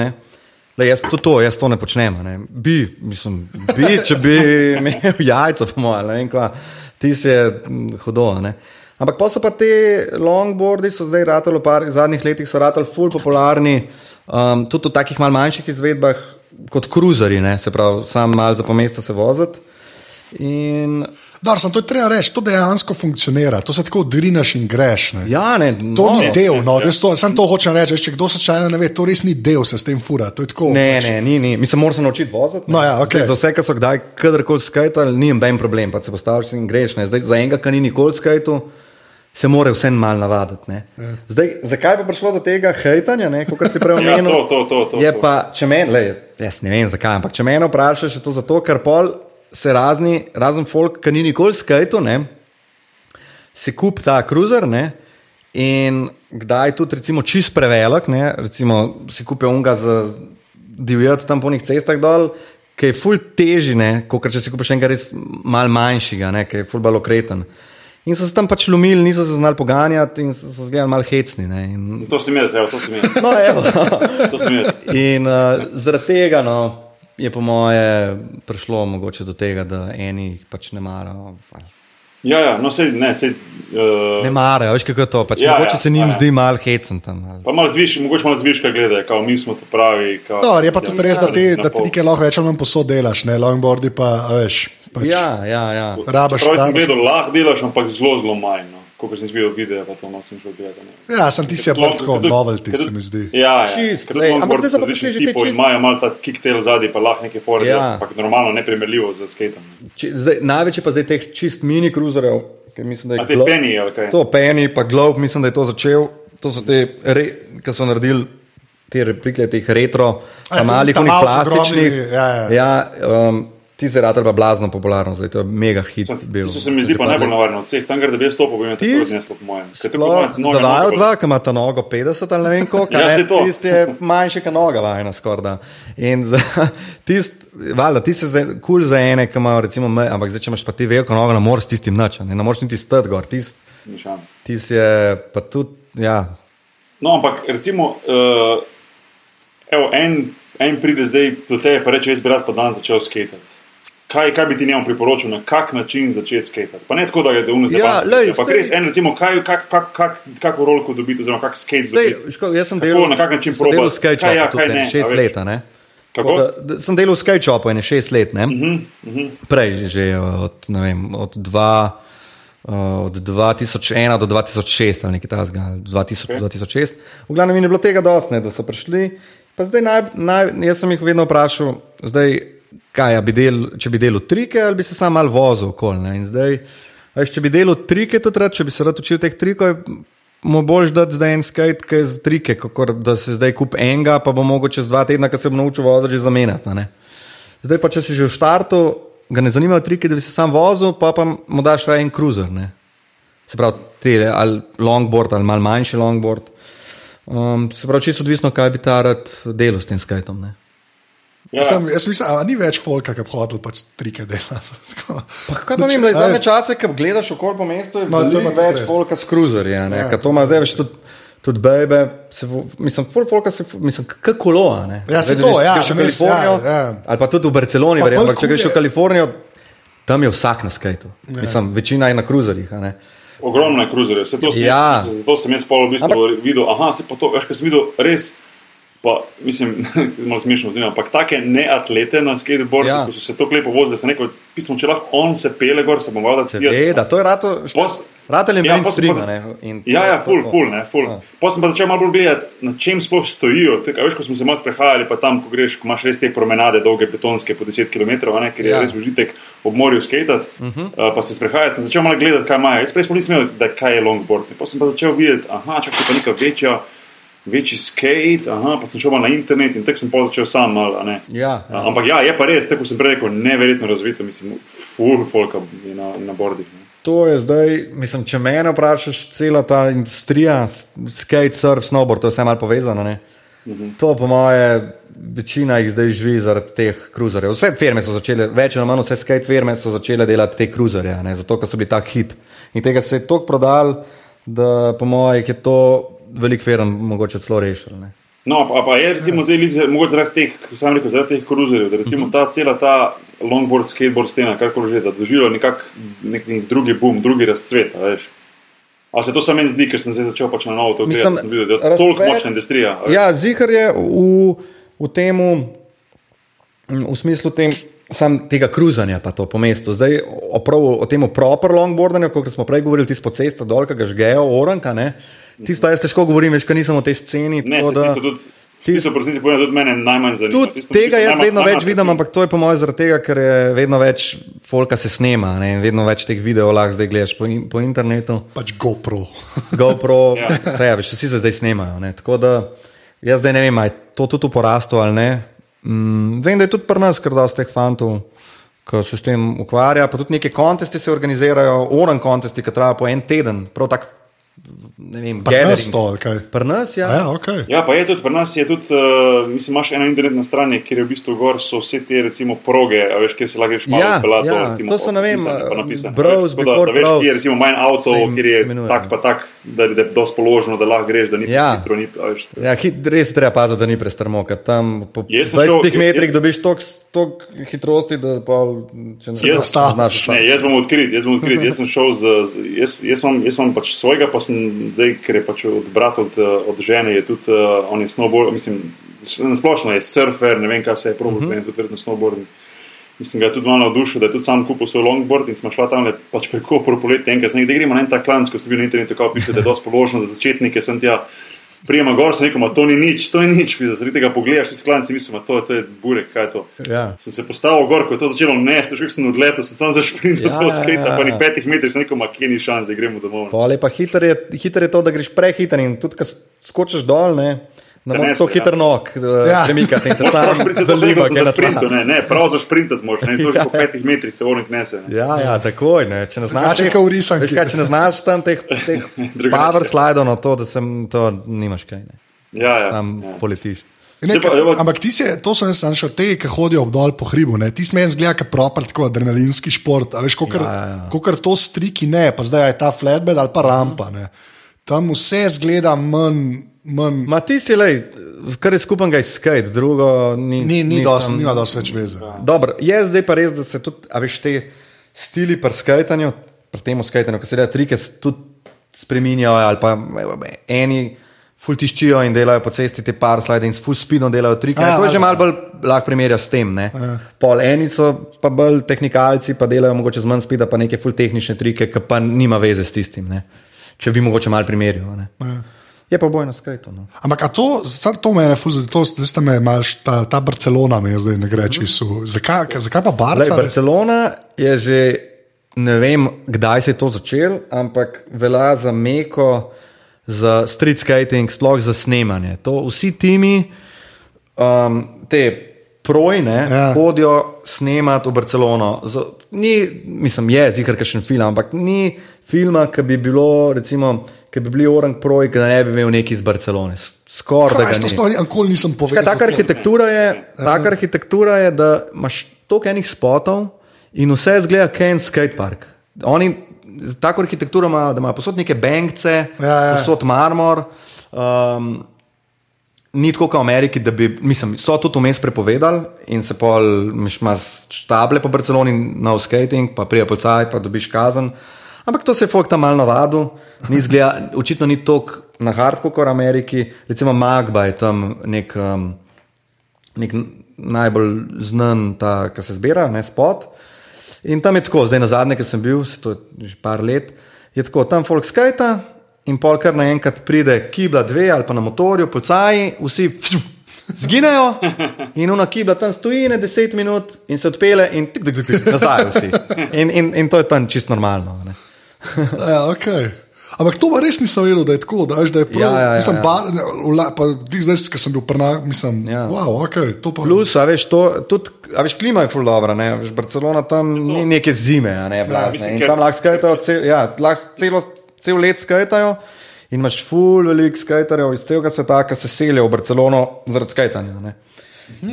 Le, jaz to, to, jaz to ne počnem. Ne. Bi, mislim, bi, če bi imel jajca, po mojem, ti si je a Ne. Ampak pa so pa te longboardi, so zdaj ratali v par zadnjih letih, so ratali full popularni, um, tudi v takih mal manjših izvedbah kot kruzeri, se pravi, sam mal za pomesta se voziti. In Dar, sem to je treba reči, to dejansko funkcionira, to se tako odrinaš in greš. Ne. ja, ne, To no, ni del, no, jaz to, sam to hočem reči. Če kdo se čajno ne ve, to res ni del, se s tem fura. To je tako. Ne, ne, ni, ni. Mislim, moraš se naučiti voziti. No, ja, okej. Zdaj, Za vse, ki so kdaj kadarkoli skajtali, ni noben problem, pa se postaviš in greš. Ne. Zdaj, za enega, ki ni nikoli skajtu, se mora vse malo navaditi. ne. Ja. Zdaj, zakaj pa prišlo do tega hejtanja, kot si prej Ja, omenil? to, to, to, to, je to. pa, če meni, jaz ne vem zakaj, ampak če me vprašaš, je to zato, ker pol se razni, razen folk, ki ni nikoli skajtu, ne, se kup ta kruzer ne, In kdaj tudi, recimo, čist prevelik, ne, recimo, si kupijo unga za divjati tam po njih cestah dol, ki je ful teži, kot če si kupiš enega res mal manjšega, ne, ki je ful bolj okreten. In so se tam pač lumili, niso se znali poganjati in so se zgledali mal hecni. Ne, in... To sem jaz, evo, to sem jaz. No, evo. To sem jaz. In uh, zaradi tega no, je po moje prišlo mogoče do tega, da eni pač ne marajo. Ja, ja, no, sej, ne, sej, uh, Ne marajo, veš kako je to. Pač Ja, mogoče ja, se njim ja, ja. zdi mal hecen tam. Ali. pa malo zviš, mogoče malo zviška gledajo, kao mi smo to pravi. Kao, No, je pa tudi res, da ti, na da ti nekaj lahko več ali manj posod delaš, ne longboardi pa, a veš. Pač, Ja, ja, ja. Rabaš, Prav sem rabaš. gledal, lahko delaš, ampak zelo, zelo manj. Ko sem videl videe, pa to malo sem šel gledati. Ja, sem ti si je bolj tako Ker tudi- novelty, ker se mi zdi. Ja, ja. Čist, ampak zdaj so pa prišli že čist- Imajo malo ta kicktail zadnji, pa lahko neke fore, Ja. ja. ampak normalno neprimerljivo z skatom. Največ je pa zdaj teh čist mini kruzerjev, ki mislim, da je A te Glo- Penny ali kaj? To Penny, pa Globe, mislim, da je to začel. To so te, ki so naredili te replike, teh retro, A, pa malih, ta onih malo so plastičnih. grobili, ja, ja. ja um, ti se rad ali pa blazno popularno, zdaj to je mega hit. bil. Tisto se mi zdi pa najbolj navarno od vseh. Tam, kjer da bi jaz stopil, bi me Tisto- odneslo, po mojem. Ker tako Sploh, moje noge da vajo noge- dva, ki imata nogo 50 ali ne vem koliko, Ja, to. tisti je manjši, kot noga vajna skoraj. da. In za- tist, valjda, ti se kul cool za ene, ki imajo recimo me, ampak zdaj, če imaš pa ti veliko nogo, ne moreš s tistim nič, a ne, ne moreš niti stati gor, tist, tist je pa tudi, ja, No, ampak recimo, uh, evo, en, en pride zdaj do tebe in reče: Jaz bi rad pa dan začel skatati. Kaj, kaj bi ti njemu priporočil, na kak način začeti skatati? Pa ne tako, da je delovno Ja, lej, zdaj- res en, recimo, kaj, kak, kak, kak, kako rolko dobiti, oziroma kak skate Zdaj, dobiti. ško, jaz sem Kako, delal, na kak način delal probati? v skate Kaj ja, kaj ne, šest a veš? let. a ne. Kako? Da, da, sem delal v skate shopu ene šest let, ne? Mhm, mhm. prej, že od, ne vem, od, dva, uh, od 2001 do 2006 ali nekaj takega, ali 2000 do 2006. V glavnem je bilo tega dosti, da so prišli. Pa zdaj naj, naj, jaz sem jih vedno vprašal, zdaj, kaj, a bi del, če bi delal trike ali bi se sam mal vozil. In Zdaj, veš, če bi delal trike, tudi rad, če bi se rad učil teh trikov, mu boš dati zdaj en skate, ki je za trike, kakor da se zdaj kup enega, pa bo mogoče čez dva tedna, ko se bo naučil voziti, že zamenjati. Zdaj pa, če si že v štartu, ga ne zanimajo triki, da bi se sam vozil, pa, pa mu daš raje en cruiser. Ne? Se pravi, te, ali longboard, ali mal manjši longboard. Um, se pravi, čisto odvisno, kaj bi ta rad delal s tem skajtom. Ne? Ja, Sem, jaz mislim, da ni več folka, ki hodil pač trike delati. Tako. Pa kaj pa da je zadnje čase, ko gledaš okoli po mestu, je No, to veliko več res. folka s cruiserji. Ja, Ja. ja. To ima zdaj več tudi. Tudi bebe, se, mislim, full folka se, mislim, kako kolo. a ne. Ja, Zdaj, to, če ja, greš v vmes, Kalifornijo, ja, ja. ali pa tudi v Barceloni, verjamem, ampak če greš v Kalifornijo, tam je vsak na skajtu. Ja. Mislim, večina je na cruiserjih. a ne. Ogromno je kruzerjev, vse to sem, Ja. zato sem jaz pol v bistvu ampak, videl. Aha, se pa to, veš, kaj sem videl res. Pa, mislim, malo smešno zdi, ampak take neatlete na skateboardu, Ja. ja. ko so se to klepo vozili, da se neko, pismo, če lahko on se pele gor, se bom valjda tudi jaz. Seveda, to je rato, Pos- rato je Ja, streama. pa- ne, in- Ja, ja, ful, to- ful, ne, ful. Ja. Potem sem pa začel malo bolj gledati, na čem sploh stojijo. A veš, ko smo se malo sprehajali, pa tam, ko greš, ko imaš res te promenade, dolge betonske po 10 km, ne, ker je Ja. ja. res užitek ob morju skatati, uh -huh. uh, pa se sprehajati. Sem začel malo gledati, kaj imajo. Jaz prej nisem vedel, da kaj je longboard. Potem sem pa začel videti, aha, čakaj, pa neka večja. Večji skate, aha, pa sem šel na internet in tako sem začel sam. Malo. Ja, ja. Ampak ja, je pa res, tako sem rekel, neverjetno razvito, mislim, full folka na, na bordih. ne. To je zdaj, mislim, če me vprašaš, cela ta industrija, skate, surf, snowboard, to je vse malo povezano. Ne? To, po moje, večina jih zdaj živi zaradi teh kruzerjev. Vse firme so začele, več ali manj vse skate firme so začele delati te kruzerje, a ne? zato ker so bili tak hit. In tega se je toliko prodal, da po mojem je to velik firm mogoče celo rešil. Ne? No, pa, pa je recimo zdaj, lik- mogoče zaradi teh, sem rekel, zaradi teh kruzerjev, da recimo ta cela ta longboard, skateboard stena, karkoli že, da doživlja nekak nek, nek drugi boom, drugi razcvet, veš. A se to samo meni zdi, ker sem zdaj začel pač na novo to gledati, sem videl, da je toliko razcvet- močna industrija. veš. Ja, zihar je v, v tem, v smislu tem, sam tega kruzanja pa to po mestu. Zdaj oprav, o tem proper longboardanju, kot smo prej govorili, tisto po cestu dol, ki ga žgejo, oranka, ne. Tisto pa jaz težko govorim, veš, ker nisem v tej sceni. Ne, tako da- tudi, tisto, po resnici povedano, tudi mene najmanj zanima. Tudi Tisto- tega jaz najmanj- vedno najmanj več vidim, atraktivno. ampak to je po mojem zaradi tega, ker je vedno več folka se snema ne, in vedno več teh videov lahko zdaj gledaš po, in, po internetu. Pač GoPro. GoPro, Ja. vse je, veš, vsi se zdaj snemajo. Ne? Tako da jaz zdaj ne vem, ali je to tudi v porastu ali ne. Mm, vem, da je tudi pri nas kar dosti teh fantov, ki se s tem ukvarja. Pa tudi neke konteste se organizirajo, oran kontesti, ki trajajo po en teden, prav tako ne vem, to, ali kaj? Pri nas, ja. A Ja, okay. Ja, pa je tudi pri nas, je tudi, uh, mislim, imaš eno internetno stran, kjer je v bistvu gor so vse te, recimo, proge, a veš, kjer se lahko greš malo Ja, pelat. ja, to so, ne vem, browse Tako da, da veš, kje je recimo manj avto, kjer je imenuje. tak pa tak, da, da je dosti položeno, da lahko greš, da ni Ja. hitro, ni, veš. Ja, hit, res treba paziti, da ni prestrmo, ker tam po Jaz sem 20 šel- metrih jaz- dobiš toliko hitrosti, da pa če ne znaš. Ne, jaz bom odkrit, jaz bom odkrit. Jaz sem šel z, z jaz, jaz, imam, jaz imam pač svojega, pa sem zdaj, ker je pač od brata, od, od žene, je tudi uh, on je snowboard, mislim, splošno je surfer, ne vem, kaj vse je probil, uh -huh. tudi verjetno snowboard. Mislim, ga je tudi malo navdušil, da je tudi sam kupil svoj longboard in smo šla tam le pač preko poletje, enkrat, nekaj gremo na en tak klanc, ko ste bili na internetu, kako piše, da je dosti položno za začetnike, sem tja. Prijema gor, sem rekel, "Ma to ni nič, to je nič, zaradi tega pogledaš, ti sklanci, mislim, "Ma to, to je burek, kaj je to. Ja. Sem se postavil gor, ko je to začelo nesti, še sem odletel, sem sam zašprintil Ja, ja, do ja, skate, ja, pa ni petih metrov, sem rekel, ma kje ni šans, da gremo domov. Je pa hiter je, hiter je to, da greš prehiter in tudi, ko skočiš dol, ne, ne moreš tako hiter ja. nog Ja. ja. premikati in se tam zaliva, za kaj na sprintu, ne, ne, prav za sprintati moraš, ne, to že Ja. po petih metrih te ornik nese. Ne. Ja, ja, takoj, ne. Če ne znaš, kot v risanki. veš kaj, če ne znaš tam teh, teh power slidov na to, da sem to, nimaš kaj, ne. Ja, ja. Tam ja. poletiš. Ne, pa, evo- ampak ti si, to sem jaz našel, te, ki hodijo dol po hribu, ne, ti smeš zgleda kot proper, tako adrenalinski šport. A veš, kokar, Ja, ja, ja. kokar to striki ne, pa zdaj je ta flatbed ali pa rampa. Ne. Tam vse zgleda manj. Manj Ma ti si, lej, kar je skupaj iz skate, drugo ni. ni, ni dosti, nima dosti več veze. Dobro, je zdaj pa res, da se tudi, a veš, te stili pri skajtanju, pri tem skajtanju, ko se da trike, tudi spreminjajo, ali pa eni ful tiščijo in delajo po cesti te par slide in s full speedom delajo trike. Ja, Ja, to je že malo bolj lahko primerja s tem. Pol eni so pa bolj tehnikalci, pa delajo mogoče z manj speeda, pa neke full tehnične trike, ki pa nima veze s tistim. Ne? Če bi mogoče malo primerjal. Je pa bojno skajto. No. Ampak a to, to mene fuz, to zdaj ste me mal, ta, ta Barcelona mi je zdaj ne gre čisto. Zakaj, ka- zakaj pa Lej, Barca? Barcelona je že ne vem, kdaj se je to začelo, ampak velja za meko, za street skating, sploh za snemanje. To vsi timi, um, te projne, Ja. ja. hodijo snemati v Barcelono. Z, ni, mislim, je zikar kakšen film, ampak ni filma, ki bi bilo, recimo, ki bi bili orang proj, ki ne bi imel neki iz Barcelone. Skoraj da ga ni. sploh nikoli nisem povedal. taka, arhitektura je, taka arhitektura je, da imaš toliko enih spotov in vse zgleda kot en skatepark. Oni tako arhitekturo imajo, da imajo posod neke bankce, Ja, ja. posod marmor. Um, Ni tako kot v Ameriki, da bi, mislim, so tudi vmes prepovedali in se pol imaš štable po Barceloni na skating, pa prija pocaj, pa dobiš kazen. Ampak to se je folk tam malo navadil, ni zgleda, očitno ni tako na hardcore kot v Ameriki. Recimo Magba je tam nek, um, nek najbolj znan, ki se zbira, ne spot. In tam je tako, zdaj na zadnje, ki sem bil, se to je že par let, je tako, tam folk skajta in pol kar naenkrat pride kibla dve ali pa na motorju, pocaji, vsi fšu, zginejo in ona kibla tam stoji ne 10 minut in se odpele in tik, tik, tik, nazaj vsi. In, in, in to je tam čisto normalno. Ne. Ja, okay. Ampak to pa res nisem vedel, da je tako. Da, veš, da je prav, Ja, ja, ja, mislim, ja. bar, ne, vla, pa zdaj, ki sem bil prna, mislim, ja. Ja. wow, okay, to pa. Plus, a veš, to, tudi, a veš, klima je ful dobra, ne, veš, Barcelona tam ni neke zime, a ne, blazne. mislim, In ker- tam lahko skajtajo, cel, ja, lahko celo, cel let skajtajo in imaš ful velik skajtarjev iz celega sveta, ki se selijo v Barcelono zaradi skajtanja. ne.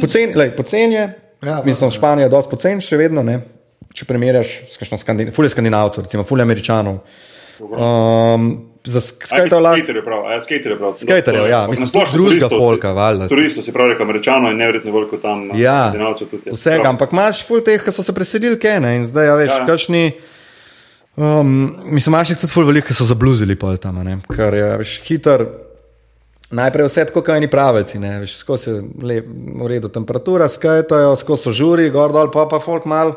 Poceni, lej, poceni je, Ja, ja, mislim, Španija je dosti poceni še vedno, ne. Če primerjaš s kakšno skandinav, ful je skandinavcev, recimo ful je američanov. Um, za sk- skajtajo lahko. Skaterje prav, a ja, skaterje prav. Skaterjev, ja, Ampak mislim, tudi drugega folka, valjda. Turistov, se pravi, reko američanov in neverjetno veliko tam Ja, tudi. je. vsega, Prav. ampak imaš ful teh, ki so se preselili kene in zdaj, ja, veš, Ja, ja. ja. kašni. Um, mislim, imaš jih tudi ful veliko, ki so zabluzili pol tam, ne, kar je, veš, hiter. Najprej vse tako, kot eni pravici, ne, veš, skozi je v redu temperatura, skajtajo, skozi so žuri, gor dol, pa pa folk mal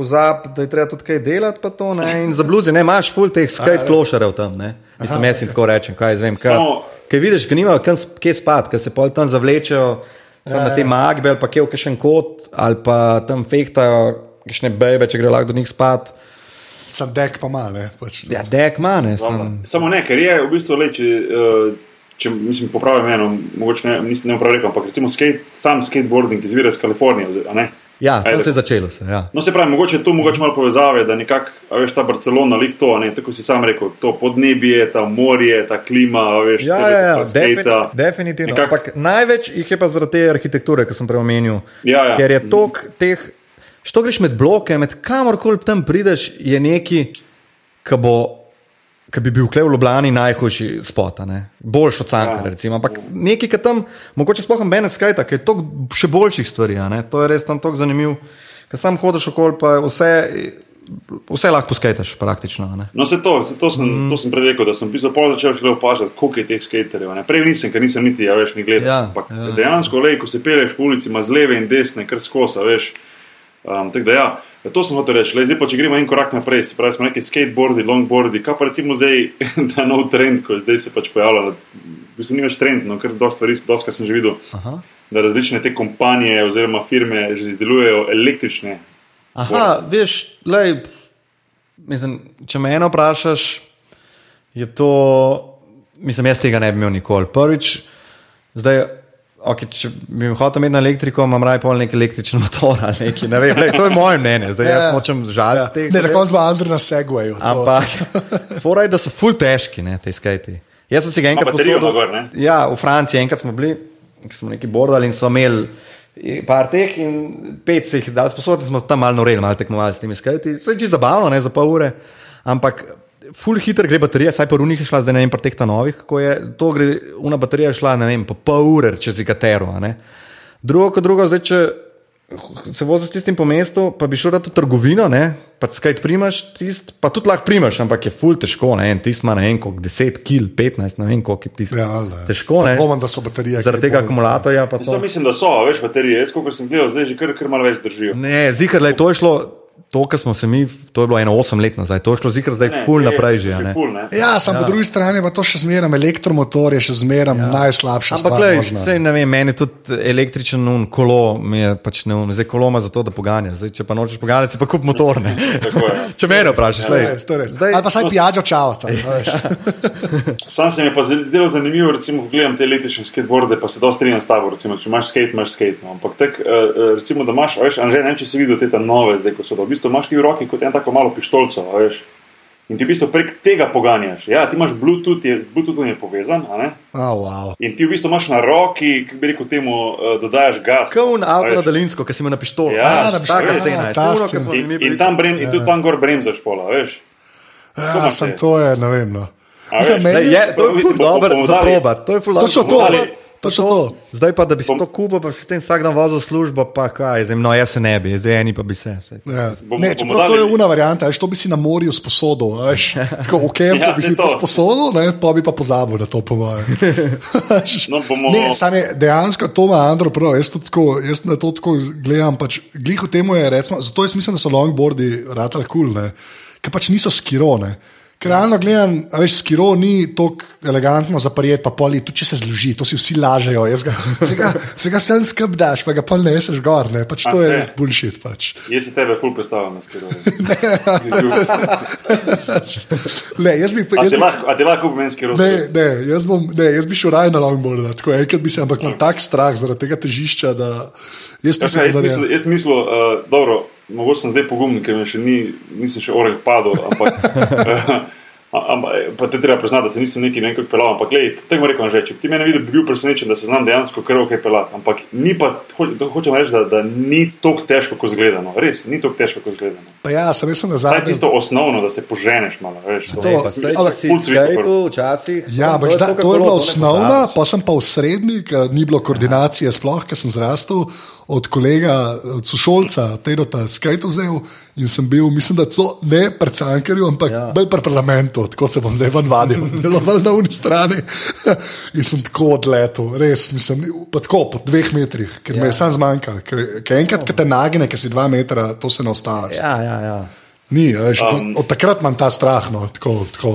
pozab, da je treba tudi kaj delati, pa to, ne, in zabluzi, ne, imaš ful teh skajt klošarjev tam, ne, mislim, jaz jim tako rečem, kaj jaz vem, kaj. Kaj vidiš, ki nimajo kje spati, ki se pol tam zavlečejo tam ja, na te magbe ali pa kje v kakšen kot ali pa tam fehtajo, kakšne bebe, če gre lahko do njih spat. Sem dek pa male. Pač, Ja, dek mane. Dobro. Samo ne, ker je v bistvu le, če, eh, če mislim, popravim eno, mogoče ne, nisem ne prav rekel, ampak recimo skate, sam skateboarding izvira iz Kalifornije, a ne? Ja, Ajde. to se je začelo. Se, ja. No, se pravi, mogoče je tu mogoče malo povezave, da nekako, a veš, ta Barcelona, lih to, ne, tako si sam rekel, to podnebje, ta morje, ta klima, veš, Ja, ja, ja pa defini definitivno. Nekako- Ampak največ jih je pa zaradi te arhitekture, ki sem prej omenil. Ja, ja. Ker je tok teh, što greš med bloke, med kamorkoli tam prideš, je neki, ki bo. Ki bi bil klej v Ljubljani najhujši spot, boljši od Cankara. Ja. recimo. Ampak nekaj, ki tam, mogoče sploh ne skajta, ki je toliko še boljših stvari. To je res tam tako zanimivo. Ker sam hodiš okoli, pa vse, vse lahko poskajtaš praktično. a ne. No, se to, se to, sem, mm. to sem prej rekel, da sem bistvu pol začel šele opažati, koliko je teh skaterjev. ne. Prej nisem, ker nisem niti, ja, veš, ni gledal. Ja, Ampak ja. dejansko, lej, ko se peleš po ulici, ima z leve in desne, kar skosa, veš. Um, tako da ja, to sem hotel reči. Lej, zdaj pa, če gremo en korak naprej, se pravi, smo neki skateboardi, longboardi, kaj pa recimo zdaj, ta nov trend, ko zdaj se pač pojavlja. V bistvu ni več trend, no, ker dosta stvari, dosta sem že videl, Aha. da različne te kompanije oziroma firme že izdelujejo električne. Aha, veš, lej, mislim, če me eno vprašaš, je to, mislim, jaz tega ne bi imel nikoli. Prvič, zdaj, okay, če bi mi hotel imeti na elektriko, imam raje pol nek električen motor ali nekaj. Ne vem, lej, to je moje mnenje, zdaj jaz Ja. hočem žaliti Ja. teh. Ne, na koncu ima Andrej na segwayu. Ampak, fora je, da so ful težki, ne, te skajti. Jaz sem si ga enkrat posodil-? Ja, v Franciji enkrat smo bili, smo neki bordali in so imeli par teh in pet se jih dali sposoditi, smo tam malo noreli, malo tekmovali s temi skajti. Se je čisto zabavno, ne, za pol ure, ampak ful hitro gre baterija, saj po runih je šla, zdaj ne vem, pa teh ta novih, kako je, to gre, una baterija je šla, ne vem, po pol ure, če si katero, a ne. Drugo, kot drugo, zdaj, če se voziš s tistim po mestu, pa bi šel rad v trgovino, ne, pa skajt primaš, tist, pa tudi lahko primaš, ampak je ful težko, ne, en tist ima ne vem koliko, 10 kil, 15, ne vem koliko je tist. Ja, ali ne. Težko, ne. Dvomim, da so baterije. Zaradi tega akumulatorja pa to. mislim, da so, veš, baterije. Jaz, kot sem gledal, zdaj že kar, kar malo več držijo. Ne, zihar, lej, to je šlo, to, kar smo se mi, to je bilo eno 8 let nazaj, to je šlo zihar zdaj Ne, ful je- naprej že, je a ne. ful, ne. Ja, sam ja. po drugi strani pa to še zmeraj, elektromotor je še zmeraj ja. najslabša Ampak, stvar. možna. sej, ne vem, meni tudi električen un, kolo, mi je pač ne, un, zdaj kolo ima zato, da poganja. Zdaj, če pa nočeš poganjati, si pa kup motor. ne. Tako je. če mene vprašaš, To je lej, res, to je zdaj, Ali pa saj pijačo čavata. Sam se mi je pa zdelo zanimivo, recimo, ko gledam te električne skateboarde, pa se dosti strinjam s tabo. Recimo, če imaš skate, imaš skate. No. Ampak tak, uh, recimo, da imaš, veš, Anže, ne vem, če si videl te nove, zdaj ko so to. V bistvu imaš ti v roki kot en tako malo pištolco, a veš. In ti v bistvu prek tega poganjaš. Ja, ti imaš Bluetooth, je, z Bluetoothom je povezan, a ne? Oh, wow. In ti v bistvu imaš na roki, kako bi rekel temu, uh, dodajaš gas. Kaun a avto veš. na daljinsko, ki si ima na pištolo. Ja, Veš, na pištolo, ja, In, in, tam brem, in tudi tam gor bremzaš pola, veš. Ja, sem te. to je, ne vem. No. A Mislim, veš, meni- Lej, je, to je ful dobro za probat. To je ful dobro. Bomo dali- točno to. Zdaj pa, da bi si to kupil, pa si s tem vsak dan vozil v službo, pa kaj, zdaj, no, jaz se ne bi, zdaj eni pa bi se. saj. Ja. Bomo- Ne, čeprav to je una varianta, veš, to bi si na morju sposodil. a Veš, tako v kempu Ja, bi si to sposodil, ne, pa bi pa pozabil na to, po mojem. No, bomo- Ne, sam je dejansko to ima Andro prav. Jaz, to tako, jaz na to tako gledam. Pač, glih v tem je, recimo, zato jaz mislim, da so longboardi ratali kul, cool, ker pač niso skirone. Ker realno gledam, veš, skiro ni tako elegantno zaprijet, pa poli, tudi če se zloži, to si vsi lažejo. Ga, se ga, se ga sem skrb daš, pa ga pa ne seš gor, ne, pač to A, je ne. res bullshit. Pač. Jaz se tebe ful predstavljam na skirovi. Ne, jaz bi, jaz bi, a te lahko meni skirov? Ne, ne, jaz, bom, ne, jaz bi šel raje na longboard, tako enkrat bi se, ampak imam tak strah zaradi tega težišča, da jaz nisem jaz mislil, jaz mislil uh, dobro, mogoče sem zdaj pogumen, ker še ni, nisem še oreh padel, ampak. Uh, Ampak, pa te treba priznati, da se nisem neki nekaj pelal. Ampak, gledaj, tako rekel, že, če bi ti meni videl, bi bil presenečen, da se znam dejansko kar ok pelati. Ampak ni pa, ho, to hočem reči, da, da ni tako težko, kot zgledano. Res, ni tako težko, kot zgledano. Pa ja, sem res na Saj zadnje. tisto osnovno, da se poženeš malo. Veš, To- Ne, pa zdaj, ampak si skajtu včasih. Ja, ampak to to, to je bila to osnovna, pa sem pa v srednji, ker ni bilo koordinacije sploh, ker sem zrastel od kolega, od sošolca, Tedota Skajtu vzel in sem bil, mislim, da to ne pred Cankerju, ampak ja. Bolj pred parlamentu, tako se bom zdaj vadil, bilo bolj na uni strani in sem tako odletel, res, mislim, pa tako po dveh metrih, ker ja. me je sam zmanjkal, ker, ker enkrat, ki te nagne, ker si dva metra, to se ne ostaviš. Ja. Ja, ja. Ni, veš, Um. od takrat imam ta strah, no, tako, tako.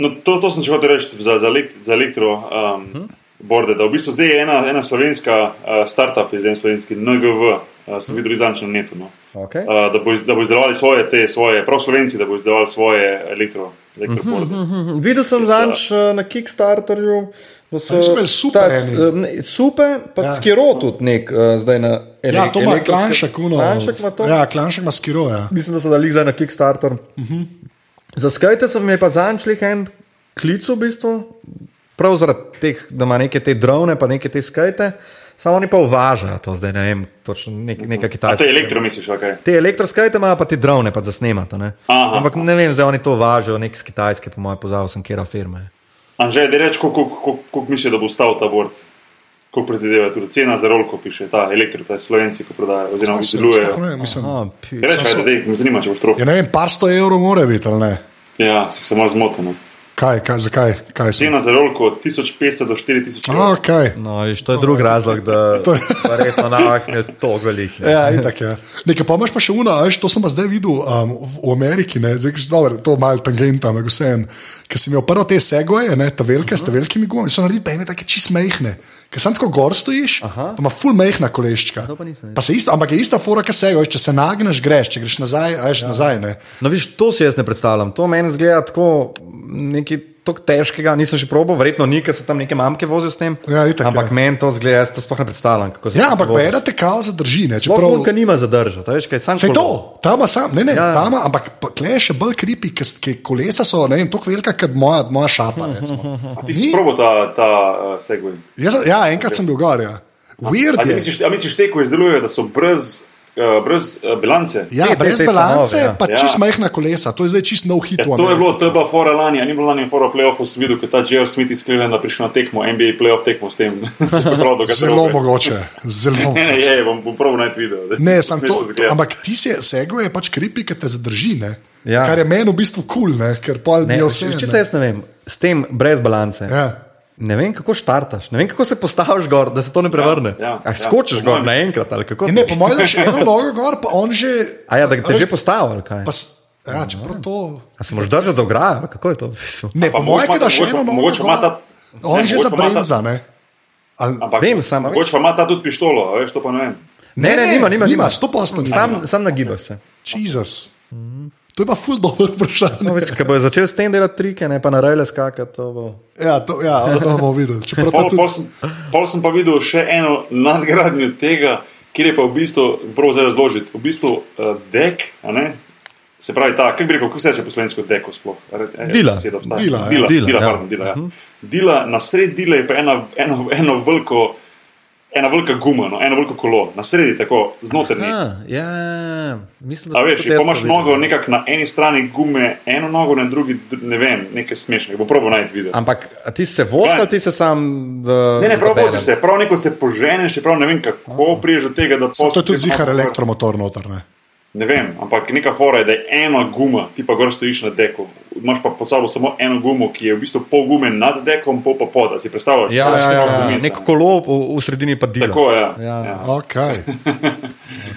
No, to, to sem hotel reči za, za, elek, za elektro. Um, Mhm. Borde, da v bistvu zdaj je ena, ena slovenska uh, startup, iz en slovenski NGV, uh, sem videl izdanč na netu. No. Okay. Uh, da, bo, iz- da bo izdelovali svoje, te, svoje, prav slovenci, da bo izdelovali svoje elektro, elektroborde. Mhm, Videl sem zanč na Kickstarterju, Oni so imeli supe ta, eni. eh, ne, Supe, pa Ja. skiro tudi nek, uh, zdaj na ele, Ja, to ima elektro- klanšek, uno. Klanšek ima to. Ja, klanšek ima skiro, ja. Mislim, da so dali zdaj na Kickstarter. Uh Mhm. -huh. Za skajte sem mi pa zančlih en klic v bistvu, prav zaradi teh, da ima neke te drone, pa neke te skajte. Samo oni pa uvažajo to zdaj, ne vem, točno nek, neka kitajska. to je elektro, misliš, kaj? Te elektroskajte imajo pa te drone, pa za snemata. Ne? Aha. Ampak ne vem, zdaj oni to uvažajo, nek z Kitajske, po mojem, pozval sem, kera firma je. Anže, da reč, koliko misli, da bo stal ta bord? Koliko predvideva tudi cena za rolko, piše ta elektro, ta slovenci, ko prodajajo, oziroma se- izdelujejo. Reč, kaj da me zanima, če boš troh. Ja, ne vem, par sto evrov mora biti, ali ne? Ja, si se malo zmotil. No. Kaj, kaj, zakaj? Kaj so? Cena za rolko od 1500 do 4000 A, evrov. okay. No, viš, to je drug razlog, da To je- verjetno navah je to velik. ne. Ja, itak, ja. Nekaj pa imaš pa še uno, veš, to sem pa zdaj videl um, v, Ameriki, ne, zdaj dobro, to je malo tangenta, ampak vseeno. Ker sem imel prvo te segoje, ne, ta velike, s velikimi gumami, so naredili pa ene take čist mehne. Ker sem tako gor stojiš, Aha. pa ima full mehna koleščka. Pa nisem Pa se isto, ampak je ista fora, ki se če se nagneš, greš, če greš nazaj, a veš ja. nazaj. Ne. No, viš, to si jaz ne predstavljam. To meni zgleda tako nekaj tako težkega, nisem še probal, verjetno ni, ker se tam neke mamke vozijo s tem. Ja, itak, ampak ja. meni to zgleda, jaz to sploh ne predstavljam. Ja, ampak pa ena te kao zadrži. Ne, čeprav, Vulka nima zadržati, veš, kaj sam Se to, tam sam, ne, ne, Ja. tam, ampak klej še bolj kripi, ker kolesa so, ne vem, tako velika, kot moja, moja šapa. recimo. Ti si probo ta, ta uh, segway. Jaz, ja, enkrat sem bil gor. Ja. Weird A je. misliš, a misliš te, ko izdelujejo, da so brez, brez uh, bilance? Ja, Te- te- brez te ta balance, nove, ja. pa Ja. čist majhna kolesa, to je zdaj čist nov hit. Ja, to je bilo, to je bila fora lani, a ni bilo lani fora playoffov, sem videl, ker ta J.R. Smith iz Clevelanda prišel na tekmo, NBA playoff tekmo s tem. Zelo mogoče. Zelo. Ne, ne, je, bom, bom prav najti video. da- Ne, sam smešno to, zgleda. ampak ti si sego je pač kripi, ki te zadrži. Ne? Ja. Kar je meni v bistvu kul, cool, ker pol Ne, je veš, vse. če se jaz ne vem, s tem brez balance. Ja. Ne vem, kako štartaš, ne vem, kako se postaviš gor, da se to ne prevrne. ja, ah, ja. skočiš gor naenkrat ali kako? In ne, po mojem, da še eno nogo gor, pa on že. A ja, da te že postaviš, ali kaj? Pa, ja, čeprav to. A se moraš držati za ograjo, kako je to? Ne, Pa po mojem, da še eno nogo. gor, ta- On ne, že zabremza, ne. Ali, Ampak, Vem, sam, a veš. Mogoče pa ima ta tudi pištolo, a veš, to pa ne vem. Ne, ne, nima, nima, nima. sto posto nima. Sam, sam nagibaš se. Jezus. To je pa ful dobro vprašanje. No, več, ko bojo začeli s tem delati trike, ne pa na rejle skakati, to bo. Ja, to, ja, to bomo videli. Čeprav Pol, to pol, tudi, sem, pol sem pa videl še eno nadgradnjo tega, kjer je pa v bistvu, prav zdaj razložiti, v bistvu uh, dek, a ne? se pravi ta, kako bi rekel, kako se reče po slovensko deko sploh? A re- a je Dila. obstaja? Dila, ja. dila, Dila, dila, ja. pardon, dila, ja. dila, na sredi dila je pa ena, eno, eno veliko. Ena velika guma, no, eno veliko kolo, na sredi, tako znotraj. Ja, mislim, da A to veš, pa imaš to nogo nekako na eni strani gume, eno nogo na drugi, dr- ne vem, nekaj smešnega. Bo probo najti video. Ampak a ti se voziš ali ti se sam. V, Ne, ne, prav voziš se, prav neko se poženeš, čeprav ne vem, kako priješ do tega, da to je tudi zihar elektromotor noter. Ne? Ne vem, ampak neka fora je, da je ena guma, ti pa gor stojiš na deku. Imaš pa pod sabo samo eno gumo, ki je v bistvu pol gume nad dekom, pol pa pod. Si predstavljaš? Ja, ja, še ja, ja. neko kolo v, v sredini pa dela. Tako je. Ja. Ja. Ja. Okay.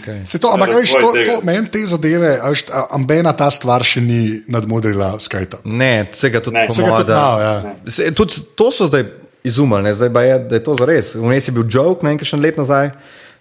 Okay. Se to, ampak Ja, veš, to, to, tega. meni te zadeve, veš, ambena ta stvar še ni nadmudrila skajta. Ne, vsega tudi Ne. po Vsega moje, tudi da- ja. Se, tudi to so zdaj izumili, ne? zdaj pa je, da je to zares. Vmes je bil joke, ne nekaj let nazaj,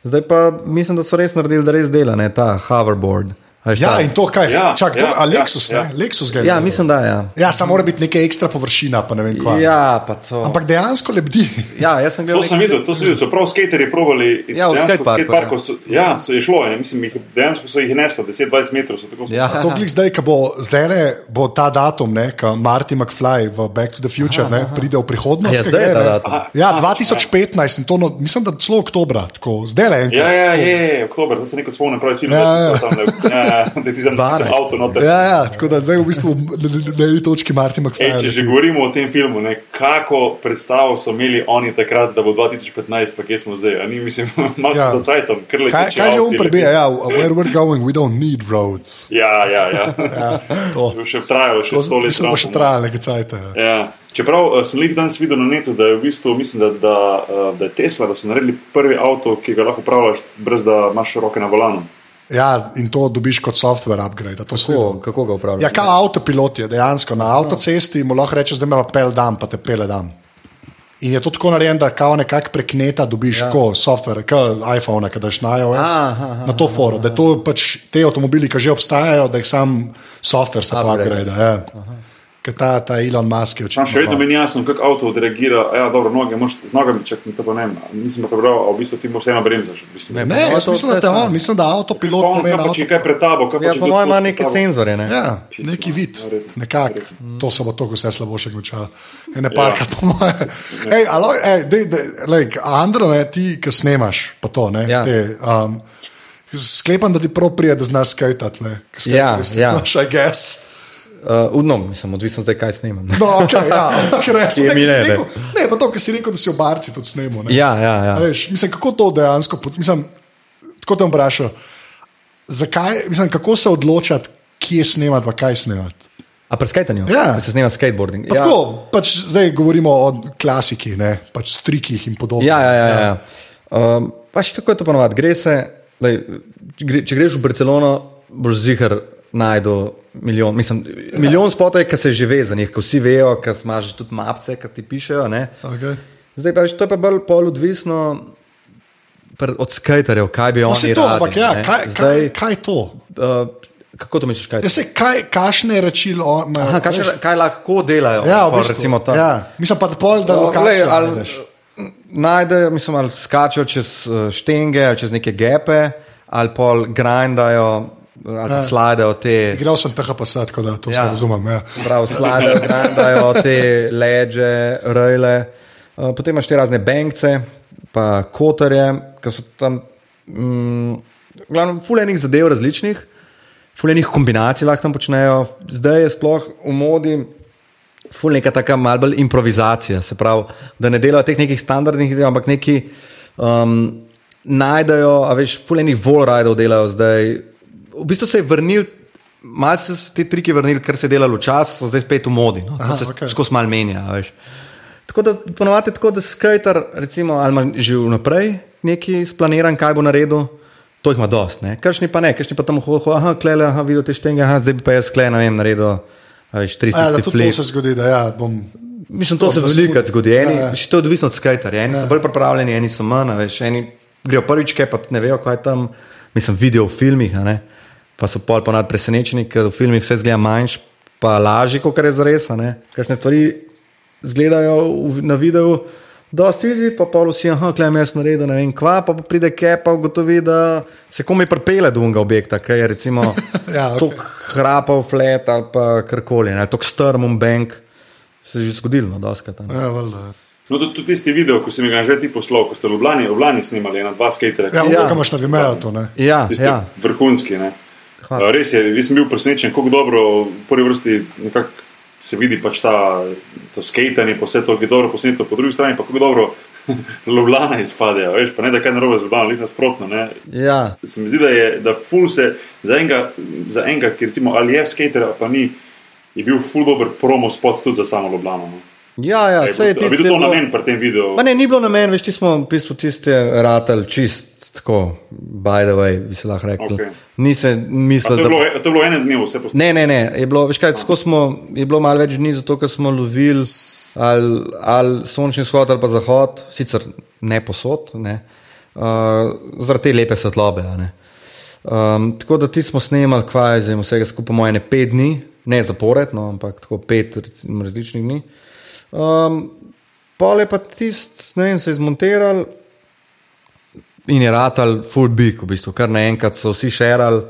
zdaj pa mislim, da so res naredili, da res dela, ne ta hoverboard. A Ja, in to kaj? Ja, Čak, ja, to, a ja, Lexus, ja. ne? Lexus ga je. ja, mislim, da ja. Ja, samo mora biti neka ekstra površina, pa ne vem kva. Ja, pa to. Ampak dejansko lebdi. ja, jaz sem To gledal. sem nekaj- videl, to sem videl, so prav skaterji probali. Ja, v skateparku, skateparku so- Ja, so je šlo, ne, mislim, jih, dejansko so jih neslo, 10-20 metrov so tako Ja. To glik zdaj, ko bo, zdaj ne, bo ta datum, ne, ko Marty McFly v Back to the Future ne, pride v prihodnost. Ja, zdaj je gre, ta ne. datum. Aha. Ja, 2015 in to, no, mislim, da celo oktobra, tako, zdaj le enkrat. Ja, ja, je, oktober, to se neko spomnim, pravi film, Ja, da ja. je tam, ne, ja, ja, da ti Bane. avto noter. Ja, ja, tako da zdaj v bistvu na- eni točki Marty McFly. Ej, če že govorimo o tem filmu, ne, kako predstavo so imeli oni takrat, da bo 2015, pa kje smo zdaj. A Ni, mislim, malo Ja. ja. za cajtom, ker le Kaj, kaj že on prebije? Ja, where we're going, we don't need roads. Ja, ja, ja. Ja, to, še trajalo, še to sto let. še trajalo nekaj cajta. Ja. Ja. Čeprav uh, sem jih danes videl na netu, da je v bistvu, mislim, da, da, uh, da je Tesla, da so naredili prvi avto, ki ga lahko upravljaš, brez da imaš roke na volanu. Ja, in to dobiš kot software upgrade. To se Kako, kako ga upravljaš? Ja, kot avtopilot je dejansko na avtocesti, mu lahko rečeš, da me pa pel dan, pa te pele dan. In je to tako narejeno, da kao nekako prek neta dobiš ja. ko software, kot iPhone, ki daš na iOS, Aha, aha, na to foro. Da to pač te avtomobili, ki že obstajajo, da jih sam software se pa Upgrade. upgrade. Ja. Ker ta, ta Elon Musk je očitno. še vedno meni jasno, kako avto odreagira. Ja, dobro, noge, moš, z nogami čak mi to pa ne vem. Nisem pa prebral, a v bistvu ti moraš vseeno bremzaš. V bistvu. Ne, Ne, jaz mislim, da, te on, mislim, da avtopilot pomeni kaj pa, če je avto. kaj pred tabo, kaj Ja, po mojem ima neke tabo? senzorje. Ne? Ja, Čisto, neki no, vid, verjetno, nekako. To se bo to vse slabo še končalo. Ne parka, po moje. Ej, alo, ej, dej, dej, lej, Andro, ne, ti, ki snemaš, pa to, ne, Ja. te, um, sklepam, da ti prav prije, da znaš skajtati, Ja, ja. I guess. Uh, Udno, mislim, odvisno zdaj, kaj snemam. No, okay, ja, ker recimo, ne, ne, rekel, ne, pa to, kar si rekel, da si v barci tudi snemal. ne. Ja, ja, ja. Veš, mislim, kako to dejansko, mislim, tako bom vprašal, zakaj, mislim, kako se odločati, kje snemati, pa kaj snemati. A pri skajtanju? Ja. Se snema skateboarding. Pa Ja. Tako, pač zdaj govorimo o klasiki, ne, pač strikih in podobno. Ja, ja, ja. ja. Um, pač kako je to ponovadi? Gre se, lej, če greš v Barcelono, boš zihar najdel milijon. Mislim, milijon spotov ki se že ve za njih, ko vsi vejo, ki imaš tudi mapce, ki ti pišejo. Ne? Okay. Zdaj pa to je pa bolj pol odvisno pr- od skaterjev, kaj bi oni Vse to, radi, ampak ja, ne. kaj, Zdaj, kaj, kaj je to? uh, kako to misliš? Kaj? Ja, se, kaj, kašne reči on? Aha, kaj, še- kaj lahko delajo? Ja, v bistvu, recimo tam. ja. Mislim pa, da pol, da No, najdeš. najdejo, mislim, ali skačejo čez uh, štenge, čez neke gepe, ali pol grindajo, ali Ja. slajdajo te. Igral sem THPS, tako da to ja. Razumem. Ja. Prav, slajdajo, grindajo te leže, rejle. Uh, potem imaš te razne bankce, pa kotarje, ki so tam. Mm, glavno, fulejnih zadev različnih, fulejnih kombinacij lahko tam počnejo. Zdaj je sploh v modi. Ful neka taka malce bolj improvizacija, se pravi, da ne delajo teh nekih standardnih idej, ampak neki um, najdejo, a veš, fulejnih volrajdov delajo zdaj. V bistvu se je vrnil, malo se so ti triki vrnili, kar se je delalo včasih, so zdaj spet v modi. No? Aha, se okej. skozi mal menja, veš. Tako da ponovadi tako, da skater, recimo, ali ima že vnaprej neki splaniran, kaj bo naredil. To jih ima dost, ne? Kršni pa ne, kršni pa tam hoho, aha, klele, aha, videl te štenge, aha, zdaj bi pa jaz klele, ne vem, naredil, veš, A Ja, da 360 tudi to se zgodi, da ja, bom. Mislim, to se da veliko smo- zgodi. Eni, Ja, ja. To je odvisno od skaterja. Eni ja. so bolj pripravljeni, eni so manj. Veš, eni grejo prvič, kaj pa ne vejo, kaj tam. Mislim, vidijo v filmih, ne? Pa so pol ponad presenečeni, ker v filmih vse zgleda manjš, pa lažje, kot je zares. a ne. Kakšne stvari izgledajo na videu. Dosti izi, pa pol vsi, ah, klem jaz naredil, ne vem, kva, pa, pa pride kep, pa ugotovi, da se komaj pripele do unega objekta, ki je recimo Ja, okej. tok hrapal flat ali pa karkoli, ne, tok strmum bank, se je že zgodilo, no, doskrat. a ne. Ja, valjda. No, tudi, tudi tisti video, ko si mi ga že ti poslal, ko ste v Ljubljani, v Ljubljani snimali, ena, dva skaterja. Ja, Ja. ja. imaš na Vimeo to, ne? Ja, Tisti ja. vrhunski. Ne? Hvala. Res je, jaz sem bil presenečen, kako dobro v prvi vrsti nekako se vidi pač ta, to skatanje, pa vse to, ki je dobro posneto, po drugi strani pa kako dobro Ljubljana izpadejo, veš, pa ne da kaj narobe z Ljubljano, lih nasprotno. Ne? ja. Se mi zdi, da je da ful se za enega, za enega ki recimo ali je skater, ali pa ni, je bil ful dober promo spot tudi za samo Ljubljano. No. Ja, ja, Je vse je tisto. bil to je bilo- namen pri tem videu? Ma ne, ni bilo namen, veš, ti smo v bistvu tiste ratel čist tako, by the way, bi se lahko rekel. Okej. Nisem to, mislil, je da. bilo, to je bilo ene dni, vse posneto. Ne, ne, ne, je bilo, veš kaj, skozi smo, je bilo malo več dni, zato ker smo lovili ali, ali sončni vzhod ali pa zahod, sicer ne posod, ne, uh, zaradi te lepe svetlobe. Um, tako da ti smo snemali, kvaj zdaj vsega skupaj moje ne pet dni, ne zapored, no, ampak tako pet različnih dni. Um, pol je pa tist, ne vem, se je zmontiral in je ratal full big, v bistvu, kar naenkrat so vsi šerali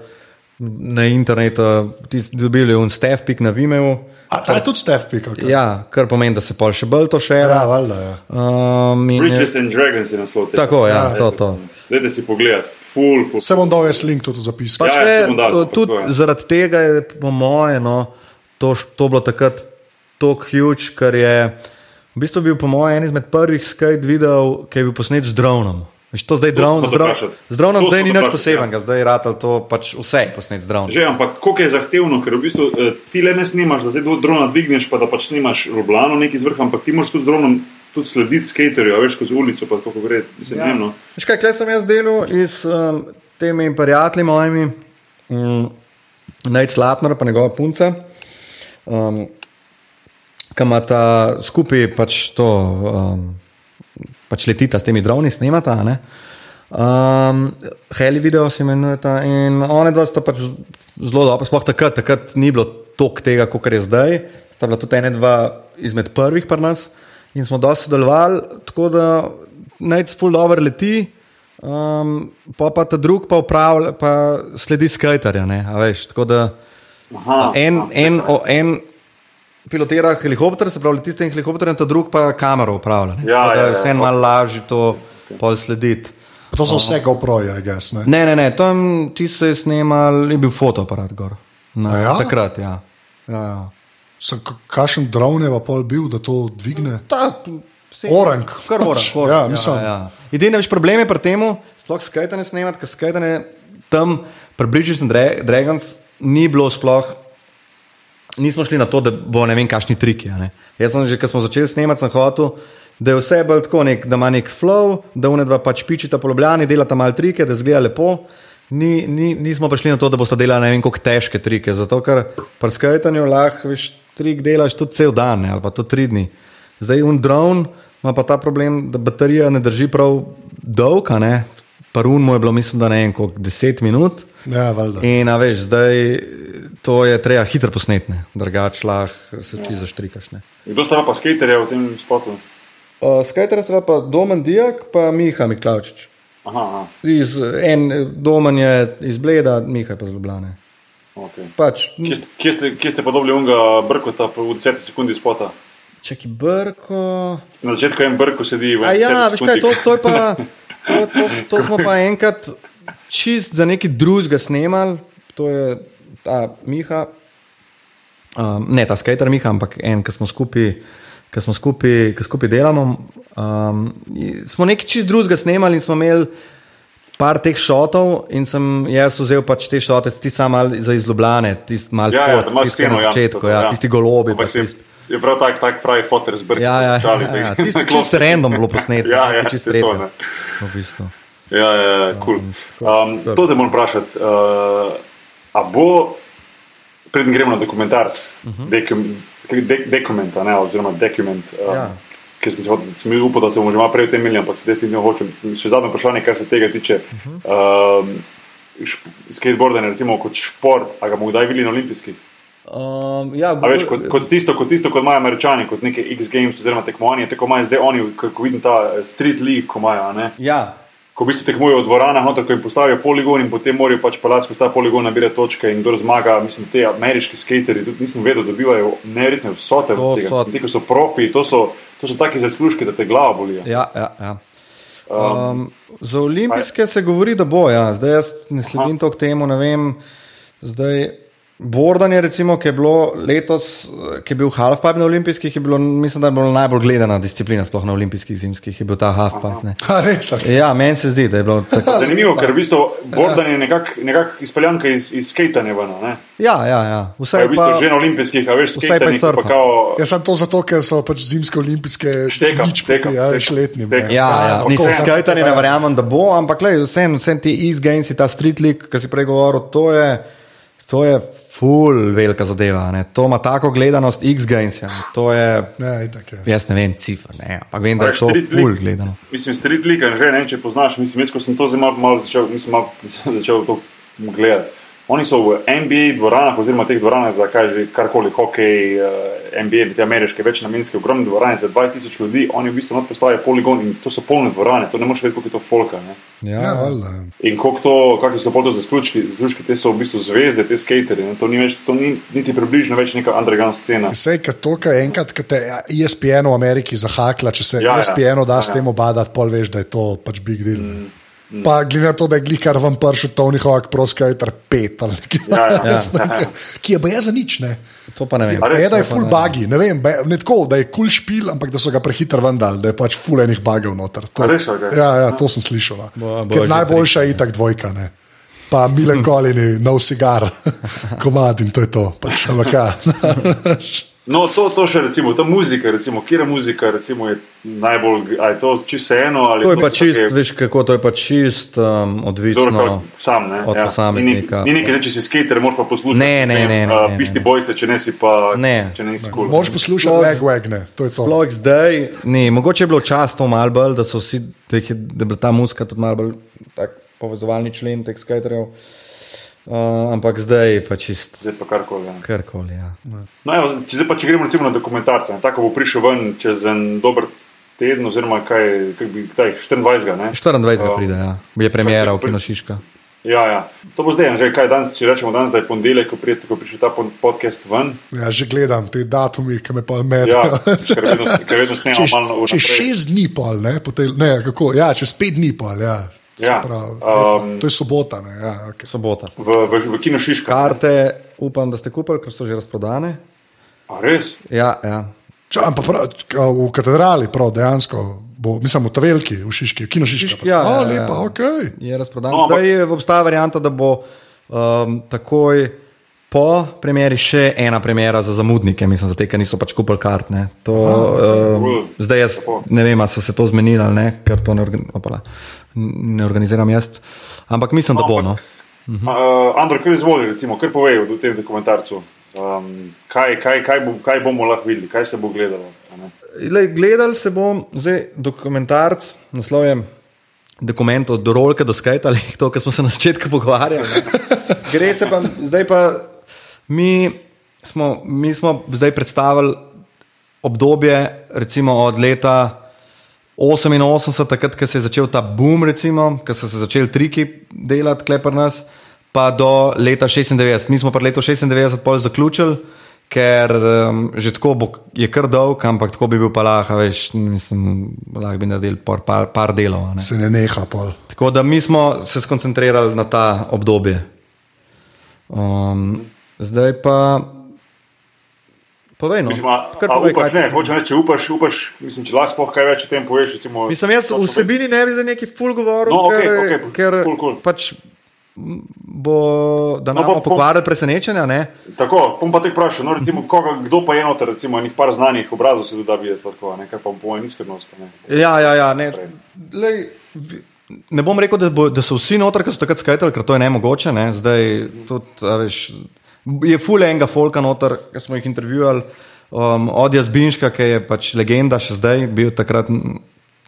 na internetu, tisti dobili un stefpik na Vimeu. A ta je tudi Stef Pikal. Ja, kar pomeni, da se pol še bolj to šera. ja valjda. Ja. Um, in je- Bridges and Dragons je naslov. tega. Tako, ja, Ja, to, to. Dajte si pogledati, full, full. Se bom dal jaz link tudi v zapis. Pač Ja, ja, ne, se bom dal, to- pa tudi tako je. zaradi tega je, po moje, no, to, to bilo takrat tako huge, ker je v bistvu bil, po mojem, en izmed prvih skate videov, ki je bil posnet z dronom. Veš, to zdaj dron, z, dronom zdaj ni nič vprašati, posebenega, zdaj je ratal to pač vse posnet z dronom. Že, ampak koliko je zahtevno, ker v bistvu eh, ti le ne snimaš, da zdaj drona dvigneš, pa da pač snimaš Ljubljano neki z vrha, ampak ti moraš tudi z dronom tudi slediti skaterju, veš, skozi ulico, pa kako gre. Mislim, ja. ne, vem, no. Veš kaj, kaj sem jaz delal s um, temi prijatelji mojimi, um, Najc Lapner, pa njegova punca, um, ki imata skupaj pač to, um, pač letita s temi droni, snemata. ne. Um, Heli video se imenujeta in one dva sta pač zelo dobro, sploh takrat, takrat ni bilo toliko tega, kot je zdaj. sta bila tudi ena, dva izmed prvih pri nas in smo dosti sodelovali, tako da najc full over leti. Um, pa, pa ta drug pa, upravlja, pa sledi skaterja. ne, Veš, tako da Aha, en, en, o, en pilotira helikopter, se pravi, leti s tem helikopterjem, ta drug pa kamero upravlja. ne. Ja, ja, je ja, vseeno malo lažje to pol slediti. To so vse GoPro-je, I guess. Ne? Ne, ne, ne, tam ti se je snimal, je bil fotoaparat gor. Na, A ja? Takrat, ja. ja, ja. Sem Kakšen drone je pa pol bil, da to dvigne? Ta, vse- Orang. Kar orang. Pač, orang, ja, mislim. ja, ja. Edini več problem je pri tem, sploh skajtanje snemati, ker skajtanje tam, pri Bridges and Dra Dragons, ni bilo sploh. Nismo šli na to, da bo ne vem, kakšni triki. a ne. Jaz sem že, ko smo začeli snemati, sem hotel, da je vse bolj tako, nek, da ima nek flow, da unedva pač pičita po Ljubljani, delata malo trike, da zgleda lepo. Ni, ni, nismo prišli na to, da boste delali ne vem, kako težke trike. Zato, ker pri skajtanju lahko veš, trik delaš tudi cel dan ne, ali pa tudi tri dni. Zdaj, un dron ima pa ta problem, da baterija ne drži prav dolga. Parun mu je bilo, mislim, da ne vem, koliko 10 minut. Ja, valjda. In a veš, zdaj to je treba hitro posnetne, drugače lahko se čisto zaštrikaš. ne. Kdo sta pa skaterja v tem spotu? Uh, Skajter sta pa Domen Dijak, pa Miha Miklaučič. Aha, aha. Iz, en Domen je iz Bleda, Miha je pa z Ljubljane. Okay. Pač, Kje, ste- kje, ste, kje ste pa dobili unga brkota v 10 sekundi spota? čeki brko. Na začetku en brko sedi v A ja, 10 veš kaj, to, to je pa. To, to, to smo pa enkrat čist za neki drugega snemali, to je ta Miha, um, ne ta skater Miha, ampak en, ki smo skupaj. Ki smo skupaj, ki skupaj delamo, um, smo nekaj čist drugega snemali in smo imeli par teh šotov, in sem jaz vzel pač te šote, ti sam mal za izlobljane, tisti mal Ja, ja, tisti sceno, na ja. začetku, ja, Ja. tisti golobi. Pa pa se- tisti- Je prav tak, tak pravi fotor z brkom. Ja, ja, ja, ja, ja. tisti čist random bilo posneto, Ja, ja, čist je to, redno. ne. V bistvu. Ja, ja, ja, cool. Um, to te moram vprašati. Uh, a bo, preden gremo na dokumentarc, uh -huh. dekum, de, dokumenta, ne, oziroma dokument, um, Mhm. Ja. ker sem se sem bil upal, da se bomo že malo prej o tem imeli, ampak se definitivno hočem. Še zadnje vprašanje, kar se tega tiče. Uh Mhm. -huh. um, šp- Skateboardanje, recimo kot šport, a ga bomo kdaj videli na olimpijskih? Um, ja, A veš, kot, kot, tisto, kot tisto, kot imajo američani, kot neke X Games oziroma tekmovanje, tako imajo zdaj oni, ko, ko vidim ta eh, street league, ko imajo, ja, ko v bistvu tekmujejo v dvoranah, noter, ko jim postavijo poligon in potem morajo pač palati skozi ta poligon nabirati točke in kdo zmaga. Mislim, te ameriški skaterji, tudi nisem vedel, dobivajo neverjetne vsote To tega. so- Ti, ko so profi, to so, to so taki zaslužki, da te glava boli. ja, ja, ja. Um, za olimpijske se govori, da bo. Ja. Zdaj jaz ne sledim to k temu, ne vem. Zdaj, Bordanje, recimo, ki je bilo letos, ki je bil halfpipe na olimpijskih, je bilo, mislim, da je bila najbolj gledana disciplina, sploh na olimpijskih zimskih, je bil ta halfpipe. res? Ja, meni se zdi, da je bilo tako. Zanimivo, ker v bistvu bordanje je nekako nekak izpeljanka iz, iz skatanja. Ne? Ja, ja, ja. Pa Vse je je v bistvu pa. že na olimpijskih, a veš, vsaj pa skatanje, pa kao. Jaz sem to zato, ker so pač zimske olimpijske Štekam, nič štekam, ja, štekam. veš, letnim. Štekam. Ja, ja, tako nisem se ne pa- verjamem, da bo, ampak vse, vse ti East Games, ta Street League, ki si prej govoril, to je, to je full velika zadeva. Ne. To ima tako gledanost X Games. Ja. To je, Ja, itak je. jaz ne vem, cifr, ne, ampak vem, da je to league- gledano. Mislim, street league, že ne vem, če poznaš, mislim, jaz, ko sem to zdaj malo, malo začel, mislim, malo začel to gledati. Oni so v NBA dvoranah, oziroma teh dvoranah za kaj že karkoli, hokej, eh, NBA, te ameriške, večnamenske, ogromne dvorane za 20 tisoč ljudi, oni v bistvu not postavijo poligon in to so polne dvorane, to ne moreš vedeti, koliko je to folka. Ne? Ja, Ja, valjda. In koliko to, kakšni so pol to zaslužki, zaslužki, te so v bistvu zvezde, te skaterje, to ni več, to ni niti približno več neka underground scena. Vse, kar to, kar enkrat, ko te ESPN v Ameriki zahakla, če se Ja, ja. ESPN da s Ja, ja. tem obadati, pol veš, da je to pač big deal. Mm. Pa glede na to, da je glikar vam pršil Tony Hawk, proskajter pet ali nekaj Ja, ja. takega, ki je pa je za nič, ne. to pa ne vem. Je, da je full buggy, ne vem, be- ne tako, da je kul cool špil, ampak da so ga prehiter vendal, da je pač full enih bugov noter. To, res, okej. ja, ja, to sem slišal. no. Bo- bo Ker najboljša je itak dvojka, ne. Pa Milen Kolini, nov cigar, komad in to je to. Pač, ampak ja. No, to, to še recimo, ta muzika, recimo, kje muzika recimo, je najbolj, a je to čisto eno ali To je pa take- čist, veš kako, to je pa čist um, odvisno. kao sam, ne? od ja. posameznika. Ni, ni nekaj, če si skater, moraš pa poslušati. Ne, ne, ne, ne, a, ne, Pisti ne. boj se, če ne si pa. Ne. Če ne si kul. Moš poslušati Sploh- legwagne, to je to. Sploh zdaj, ne, mogoče je bilo čas to malo bolj, da, so vsi, da, je, da je bila ta muska tudi malo bolj tak povezovalni člen teh skaterjev. Uh, ampak zdaj pa čist Zdaj pa karkoli. Ja. karkoli. Ja. No, evo, če, zdaj pa, če gremo recimo na dokumentarce, ne, tako bo prišel ven čez en dober teden, oziroma kaj, kaj bi, kdaj, 24. Ne? 24. Um, pride, ja. je premjera v pri- Kino Šiška. Ja, ja. To bo zdaj, že kaj danes, če rečemo danes, da je ponedeljek, ko pride, ko prišel ta podcast ven. Ja, že gledam te datumi, ki me pa med. Ja, ker vedno, ker vedno snemamo Čez, malo čez vnaprej. šest dni, pol, ne, po tej, ne, kako, ja, čez pet dni, pol, ja. Ja, pravi, um, to je sobota. Ne, ja, okay. Sobota. V, v, v Kino Šiška. Karte upam, da ste kupili, ker so že razprodane. A res? Ja, ja. Ča, prav, v katedrali, prav, dejansko, bo, mislim, v Tavelki, v Šiški, v Kino Šiški. Šiški, ja, o, ja, lepa, ja. ok. Je razprodan. No, ampak- Zdaj je obstaja varianta, da bo um, takoj po premjeri še ena premjera za zamudnike, mislim, za te, ki niso pač kupili kart. ne. To, um, Cool. zdaj jaz ne vem, ali so se to zmenili ali ne, ker to ne, organ, opala, ne organiziram jaz. Ampak mislim, da bo. No. Uh, Andro, kaj izvoli, recimo, kar povej v tem dokumentarcu? Um, kaj, kaj, kaj, bo, kaj bomo lahko videli, kaj se bo gledalo? a ne? Lej, gledal se bom zdaj dokumentarc, naslov je dokument od rolke do skajta, ali to, kar smo se na začetku pogovarjali. Gre se pa, zdaj pa mi smo, mi smo zdaj predstavili obdobje, recimo od leta 88, takrat, ko se je začel ta boom, recimo, ko so se začeli triki delati, klepar nas, pa do leta 96. Mi smo pa leto 96 pol zaključili, ker um, že tako bo, je kar dolg, ampak tako bi bil pa lahko, veš, mislim, lahko bi naredili par, par, par delov. Ne. Se ne neha, pol. Tako da mi smo se skoncentrirali na ta obdobje. Um, zdaj pa. Povej, no. Mislim, a, Kar a povej, upaš, kaj- ne, reči, če upaš, upaš, mislim, če lahko sploh kaj več o tem poveš. Recimo, Mislim, jaz v vsebini ne bi za neki ful govoril, No, okej, ker, okej, ker cool, cool. pač bo, da No, nam no, pokvarili presenečenja. Ne? Tako, bom pa te vprašal, no, recimo, koga, kdo pa je noter, recimo, enih par znanih obrazov se da videti, tako, ne, kar pa po mojem iskrenosti. ne. Ja, ja, ja ne, lej, vi- ne bom rekel, da, bo, da so vsi noter, ki so takrat skajtali, ker to je nemogoče. Ne? Zdaj tudi, a veš, je ful enega folka noter, ki smo jih intervjuvali. Um, od Jazbinška, ki je pač legenda še zdaj, bil takrat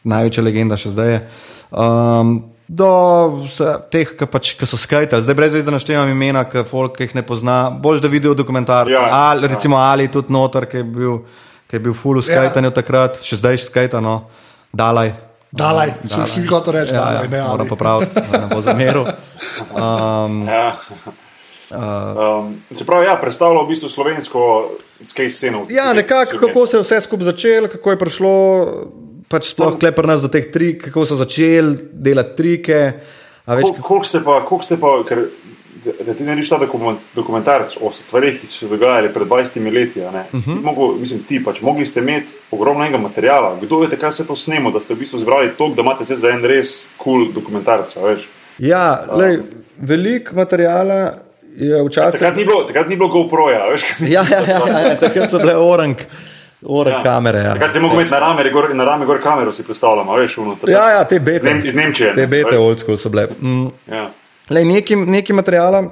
največja legenda še zdaj. Je. Um, do vse, teh, ki pač, ki so skajtali, zdaj brez veze, da naštevam imena, ki folk jih ne pozna, bolj da vidijo dokumentarce. Ja, ali ja. recimo Ali tudi noter, ki je bil, ki je bil full v skajtanju ja. takrat, še zdaj skajtano, dalaj. Dalaj, sem si hotel reči, Ja, dalaj, ne, ja, moram ali. popraviti, da ne bo zameril. Um, Ja. Um, se pravi, ja, predstavlja v bistvu slovensko skate sceno. ja, nekako, kako se je vse skupaj začelo, kako je prišlo, pač sploh klepr nas do teh trik, kako so začeli delati trike. a Veš, Kol- Koliko ste pa, koliko ste pa ker, da, ti narediš ta dokument, dokumentarc o stvarih, ki so se dogajali pred 20 leti, ne? Uh -huh. Mogo, mislim, ti pač, mogli ste imeti ogromno enega materiala. Kdo veste, kaj se to snemo, da ste v bistvu zbrali toliko, da imate zdaj za en res kul cool dokumentarc, ja, lej, veliko materijala včasih. Takrat ni bilo, takrat ni bilo GoPro-ja, veš? kaj Ja, ja, ja, ja, ja, takrat so bile orang, orang ja. kamere. Ja. Takrat si mogel imeti na rame gor, na rame gor kamero, si predstavljam, a veš, unutra. Ja, ja, te bete. Nem, iz Nemčije. Te ne, bete, veš? old school so bile. Mm. Ja. Lej, neki, neki materijala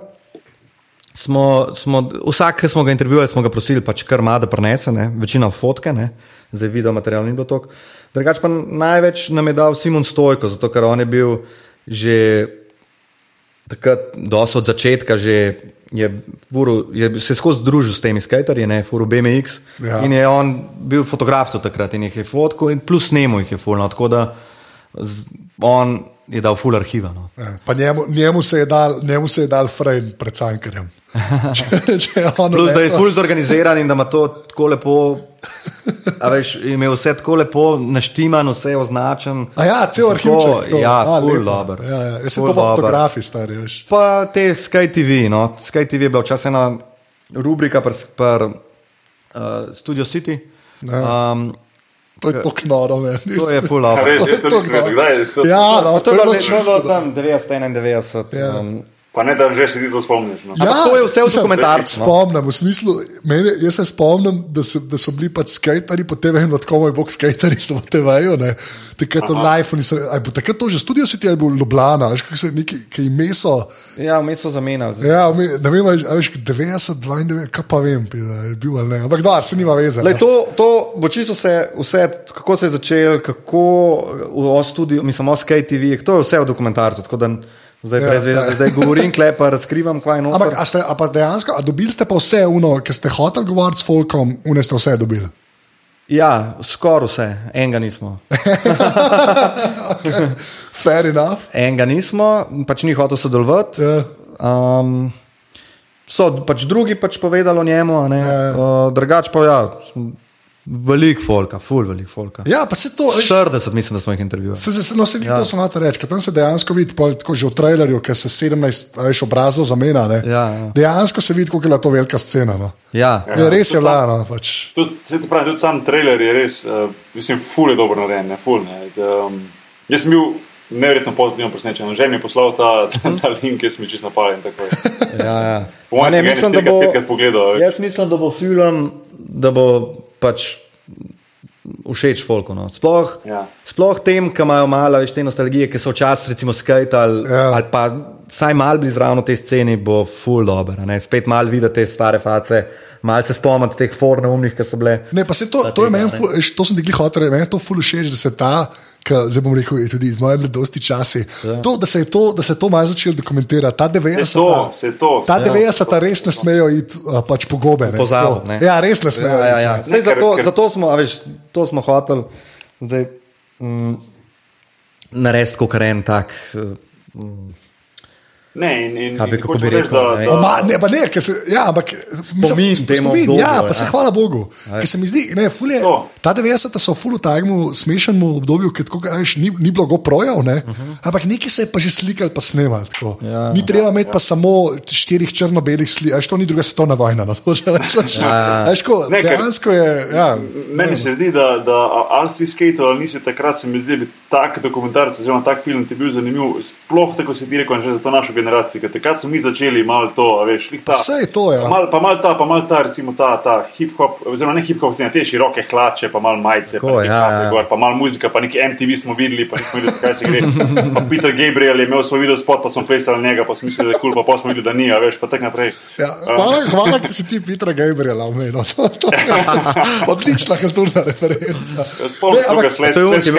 smo, smo, vsak, ki smo ga intervjuvali, smo ga prosili, pač kar ima, da prenese, ne? večina fotke, ne? zdaj video material ni bilo toliko. Drugač pa največ nam je dal Simon Stojko, zato ker on je bil že takrat, dosto od začetka, že je, furu, je se skozi družil s temi skaterji, ne, furu BMX. Ja. In je on bil fotograf tudi takrat in jih je fotkal, in plus snemo jih je fulno. Tako da z, on je dal ful arhiva. No. Ja, Pa njemu, njemu se je dal, njemu se je dal frame pred Cankarjem. Plus, da je rekel- ful zorganiziran in da ima to tako lepo. A veš, imel vse tako lepo naštiman, vse označen. A ja, cel to. Ja, ful dober. Ja, ja. Jaz sem pa fotografi, stari, veš. Pa te Sky TV, no. Sky TV je bila včasih ena rubrika pri uh, Studio City. Ja. Um, To je tako noro, meni. to je ful A dobro. veš, jaz to To nisem znam. vedel, kdaj je to. Ja, no, To je bilo, to je čisto- bilo tam 90, 91. Ja. Um, Pa ne, da že se ti to spomniš. No. Ampak to je vse v dokumentarcu, no. Spomnim, v smislu, mene, jaz se spomnim, da so, da so bili pač skateri po TV in od komu je bog skateri, so po TV-ju. Takrat v Life, aj bo takrat to že studio City ali bo Ljubljana, veš, kako se neki, ki jim meso. Ja, vmes so zamenjali. Ja, vme- ne vem, a veš, 90, 92, kaj pa vem, je bil ali ne. Ampak da, se nima veze. Lej, no. to, to bo čisto vse, vse, kako se je začel, kako v o studiu, mislim, o Sky TV, to je vse v dokumentarcu. Tako da Zdaj, Ja, ja, brez veze, zdaj govorim, klepa, razkrivam, kaj je Ampak noter. a ste, a pa dejansko, a dobili ste pa vse uno, ki ste hoteli govoriti s Folkom, une ste vse dobili. Ja, skoraj vse, enega nismo. Fair enough. Enega nismo, pač ni hotel sodelovati. Ja. Um, so pač drugi pač povedali o njemu, a ne. Ja. Uh, drugač pa ja, velik folka, full velik folka. Ja, pa se to. veš, 40 mislim, da smo jih intervjuvali. Se, se, no, se ni ja. Ja. to samo reči, ker tam se dejansko vidi, pol, tako že v trailerju, ker se 17 a veš, obrazov zamenja. ne. Ja, ja. Dejansko se vidi, kako je bila to velika scena. No. Ja, Ja, res je to bila. No, pač. Tudi, se ti pravi, tudi sam trailer je res, uh, mislim, ful je dobro narejen, ne, ful. Ne. Da, Um, jaz sem bil neverjetno pozitivno presenečen. Že mi je poslal ta, ta, ta link, jaz sem bil čisto napaljen. ja, ja. Po mojem, sem mislim, da bo, pogledal. jaz mislim, da bo film, da bo pač všeč folku. No. Sploh, Ja. sploh tem, ki imajo malo več te nostalgije, ki so včasih recimo skajtali Ja. ali pa vsaj malo bili zraven v tej sceni, bo full dobro. a ne. Spet malo videti te stare face, malo se spomniti teh forne umnih, ki so bile. Ne, pa se to, to je meni, ful- to sem ti hotel reči, meni je to ful všeč, da se ta. Ka, zdaj bom rekel, je tudi iz moje mladosti časi. Ja. To, da se je to, da se je to malo začelo dokumentirati, ta 90. Se to, se to. Ta Ja. 90 res ne smejo iti pač po gobe. ne. Pozabiti, ne. Ja, res ne smejo. Ja, ja, ja. ne. Zdaj, Ne, zato, ker- zato smo, a veš, to smo hoteli zdaj, mm, narediti kot en tak. eh, Ne, in, in, bi- in kako bi rekel, da, ne da, O, Ma, ne, pa ne, ker se, ja, ampak Spomin spomin, obdobju, ja, pa se ja. hvala Bogu. Ker se mi zdi, ne, ful je, To. ta 90 so ful v takem smešnemu obdobju, ker tako, veš, ni, ni bilo goprojev, ne, uh -huh. ampak nekaj se je pa že slikali, pa snemali. tako. Ja. Ni treba imeti pa samo štirih črno-belih slik, veš, to ni druga svetovna vojna. No, to že rečeš. Ja. Veš, ko, Ne, dejansko je, ja, Meni se zdi, da, da ali si skater ali nisi takrat, se mi zdi, da tak dokumentarc oziroma tak film ti bil zanimiv. Sploh tako se ti rekel, že za to našo generacijo. Ker takrat smo mi začeli malo to, a veš, ta. Vse je to, ja. Mal, pa mal ta, pa mal ta, recimo ta, ta hip-hop, oziroma ne hip-hop, scena, te široke hlače, pa mal majice, Tako, pa, ja, ja. gor, pa mal muzika, pa neki MTV smo videli, pa nismo videli, kaj se gre. Pa Peter Gabriel je imel svoj video spot, pa smo plesali njega, pa smo mislili, da je kul, cool, pa, pa smo videli, da ni, a veš, pa tako naprej. Ja, hvala, hvala, da si ti Petra Gabriela omenil. Odlična kulturna referenca. Spomnim Ne, se,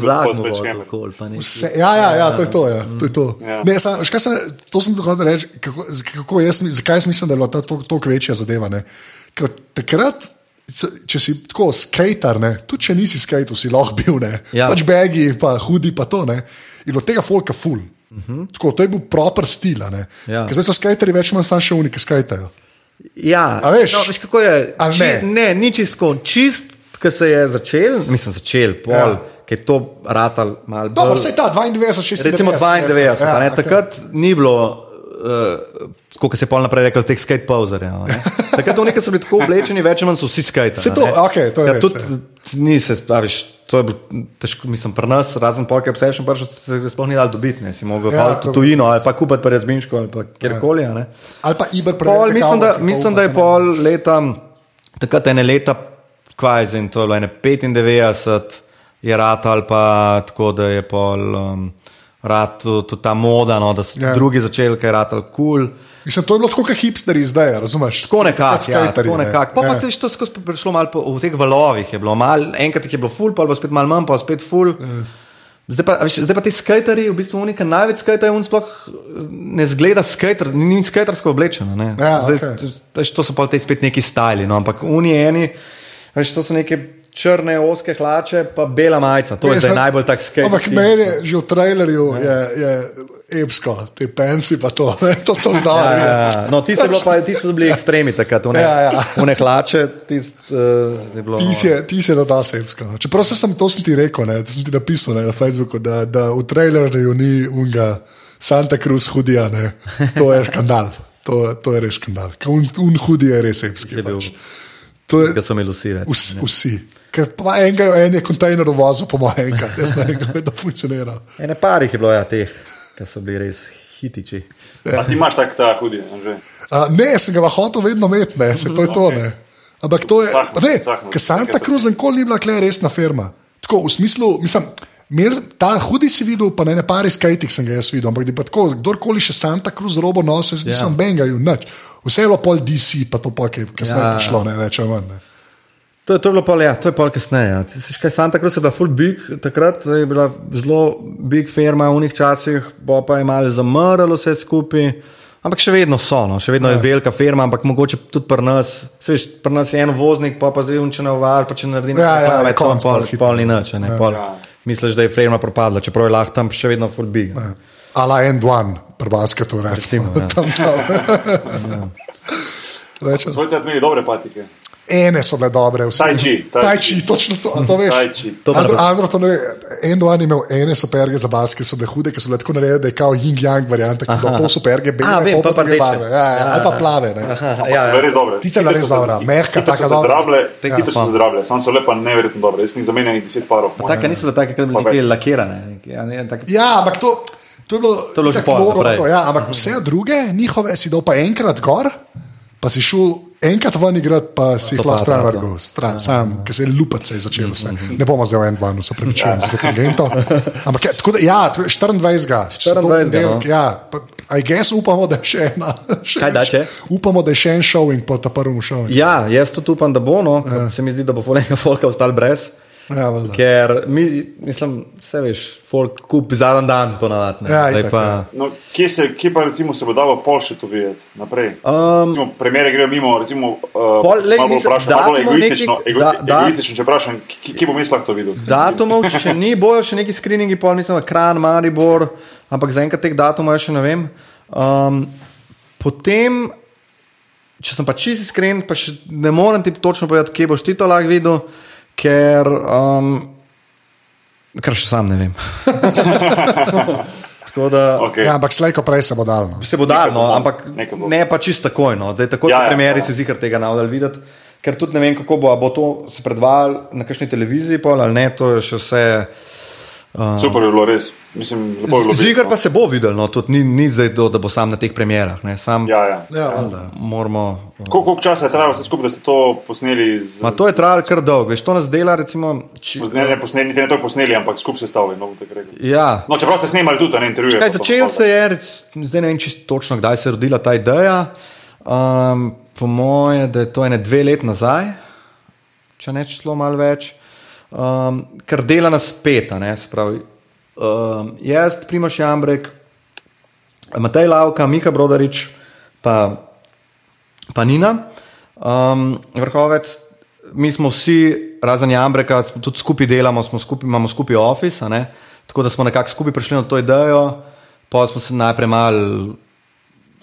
da To je bil nek kol, pa neki. Vse, ja, ja, ja, to je to. Ja, to, je to. Ja. Ne, sam, veš, sem, to sem hotel reči, kako, kako jaz, zakaj jaz mislim, da je bila ta toliko večja zadeva. Ne? Ker takrat, če- si tako skater, tudi če nisi skater, si lahko bil, ne, Ja. pač begi, pa hudi, pa to. Ne, in od tega folka ful. Uh -huh. tako, to je bil proper stil. Ja. Ker Zdaj so skateri več manj samo še uniki, ki skajtajo. Ja, A veš? no, veš kako je? Či, ne? ne, ni čisto, čist, ki se je začel, mislim, začel, pol, Ja. Ja. je to ratal malo bolj. Dobro, vse ta 92, 96. Recimo 92, ja, ne, okej. takrat ni bilo. Uh, Kot se je pol naprej rekel, teh skate pauzerjev. Takrat oni, ki so bili tako oblečeni, več ali manj so vsi skate. Saj to, okej, to je res, Tudi ja. ni se, praviš, to je bilo težko, mislim, pri nas, razen polk obsession, pa še se sploh ni dal dobiti, ne, si mogel Ja, ja, to- tujino ali pa kupiti pri Jazbinšku ali pa kjerkoli. Ja. Ali pa Iber Pol, preveč. mislim, da, mislim, da je pol leta, takrat ene leta, kaj zdaj, to je bilo ene 95, je rat ali pa tako, da je pol um, rat tudi ta moda, no, da so Ja. ja. drugi začeli, kaj je rat ali kul. Cool. Mislim, to je bilo tako, kot hipsteri zdaj, razumeš? Tako nekako, ja, skaterji, tako ne. nekako. Pa, Ja. pa to je to skozi prišlo malo po, v teh valovih, je bilo malo, enkrat je bilo full, pa je bilo spet malo manj, pa spet full. Zdaj pa, veš, zdaj pa ti skateri, v bistvu unika največ skaterjev, on sploh eh, ne zgleda skater, ni, skatersko oblečen. a ne. Ja, zdaj, veš, to so pa te spet neki stili, no, ampak oni eni, veš, to so neke črne, oske hlače, pa bela majica, to je zdaj ne- najbolj tak skater. Ampak meni je že v trailerju je, je epsko, te pensi pa to, ne, to to da. Ja, ja, ja. No, ti so, pa, ti so bili ekstremi takrat, one, Ja, ja. one hlače, tist, uh, je bilo. Ti si ti si da sepsko. No. Čeprav se sem, to sem ti rekel, ne, to sem ti napisal ne, na Facebooku, da, da v trailerju ni unga Santa Cruz hudija, ne. to je škandal. To, to je res škandal. Un, un hudi je res bil- Pač. To je Ga so imeli vsi vsi. vsi. Ker pa enega, en je kontejner vozil, po mojem, enkrat. Jaz ne vem, kako je to funkcionira. Ene parih je bilo, ja, teh, ki so bili res hitiči. A ti imaš tak ta hudi, že. Uh, ne, sem ga hotel vedno imeti, ne, se to je to. Ne. Ampak to je, Cahno, ne, ker Santa Cruz nikoli ni bila kle resna firma. Tako v smislu, mislim, mir, ta hudi si videl, pa ne, ne pari skajtik sem ga jaz videl, ampak pa tako, kdorkoli še Santa Cruz robo nosil, jaz nisem Ja. yeah. bengajal, nič. Vse je bilo pol DC, pa to pa, je kasneje Ja. yeah. prišlo, ne več ali manj. Ne. To, to je bilo pol, ja, to je pol kasneje. Ja. Kaj, Santa Cruz je bila full big, takrat je bila zelo big firma v unih časih, bo pa je malo zamrlo vse skupaj. Ampak še vedno so, no. še vedno je velika firma, ampak mogoče tudi pri nas. se Veš, pri nas je en voznik, pa pa zdaj unče na var, pa če naredi Ja, ja, nekaj, konc pol, pol ni nič. a Ne, Ja. pol, Ja. Misliš, da je firma propadla, čeprav je lahko tam še vedno full big. Ja. Ala en dwan, prbaske to recimo. Recimo, ja. Tam, tam. Rečem, Svojci so imeli dobre patike. Ene so bile dobre, vse. Chi. chi, točno to, a to veš. Andro, dobro. Andro, to ne ve. En dan je imel ene superge za bas, ki so bile hude, ki so bile tako narejene, da je kao yin-yang varianta, ki je bila pol superge, bele, A, vem, pol pa barve. Ja, ja, ali pa plave. Ne. Aha, Ja, ja, ja. ja. Res dobre. Tiste je bila res dobra, mehka, taka dobra. zdrable, Ja. hitro so zdrable, sam so lepa neverjetno dobre. Jaz sem zamenjal deset parov. Take niso bile take, ki bi bile lakirane. Ja, Ja, ampak to, to je bilo, To je bilo že itak pol logo na naprej. to, ja, ampak vse druge, njihove si dal pa enkrat gor, pa si šel enkrat ven igrati, pa si jih To lahko pa stran to. vrgel, stran, sam, ker se je lupat se je začelo vse. Ne bomo zdaj v en dan, se pravičujem za detergento. Ampak je, tako da, ja, to je 24. če se to 24., ponedeljek, no. Ja, pa, I guess upamo, da je še ena. Še Kaj da, če? Upamo, da je še en showing po ta prvem showingu. ja, jaz tudi upam, da bo, no, ja. se mi zdi, da bo folenka folka ostal brez. Ja, valjda. Ker mi, mislim, vse veš, folk kupi za en dan ponavadi. Ja, itak, pa, ja. No, kje, se, kje pa recimo se bo dalo pol še to videti naprej? Um, Recimo, premjere grejo mimo, recimo, uh, Pol, lej, malo vprašam, malo egoistično, nekih- ego, da- da- egoistično, če vprašam, kje, kje bom jaz lahko to videl? Datumov še ni, bojo še neki screeningi, pol mislim, ekran, Maribor, ampak zaenkrat teh datumov še ne vem. Um, potem, če sem pa čisto iskren, pa še ne morem ti točno povedati, kje boš ti to lahko videl, ker, um, ker še sam ne vem. Tako da Okay. Ja, ampak slejko prej se bo dal. No. se bo dal, no, bo, ampak bo. ne pa čisto takoj. No. Da je takoj Ja, ja, ja, po premjeri ja. se zikar tega navdal videti. Ker tudi ne vem, kako bo, a bo to se predvajalo na kakšni televiziji, pol, ali ne, to je še vse. Super je bilo res, mislim, lepo je bilo. Zigar no. pa se bo videl, no, tudi ni, ni zdaj, do, da bo sam na teh premjerah. Ne, sam Ja, ja. Ja, valjda. moramo. Koliko, koliko časa je trajalo vse skupaj, da ste to posneli? Z, Ma to je trajalo kar dolgo, veš, to nas dela, recimo. Či, ne, ne, posneli, niti ne to posneli, ampak skupaj sestavili. No, bom tako rekel. ja, no, čeprav ste snemali tudi na intervjuje. Kaj, začel se je, zdaj ne vem čisto točno, kdaj se je rodila ta ideja. Um, po moje, da je to ene dve let nazaj, če ne celo malo več, um, ker dela nas pet, a ne se pravi. Um, jaz, Primoš Jambrek, Matej Lavka, Mika Brodarič, pa, pa Nina, um, vrhovec. Mi smo vsi, razen Jambreka, tudi skupaj delamo, skupaj, imamo skupaj ne? tako da smo nekako skupaj prišli na to idejo, pa smo se najprej malo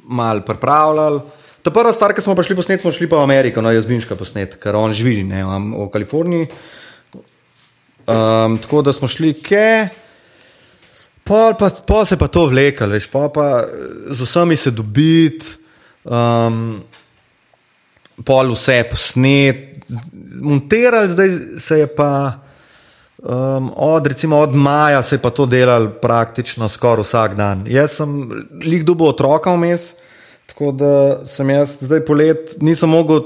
mal pripravljali. Ta prva stvar, ki smo prišli posnet, smo šli pa v Ameriko, no, jaz Binška posnet, ker on živi ne, v Kaliforniji. Um, tako da smo šli ke. Pol, pa, pol se pa to vlekalo, veš, pol pa eh, z vsemi se dobiti, um, pol vse posnet, montirali, zdaj se je pa um, od, recimo od maja se je pa to delalo praktično skoraj vsak dan. Jaz sem lik dobil otroka vmes, tako da sem jaz zdaj polet nisem mogel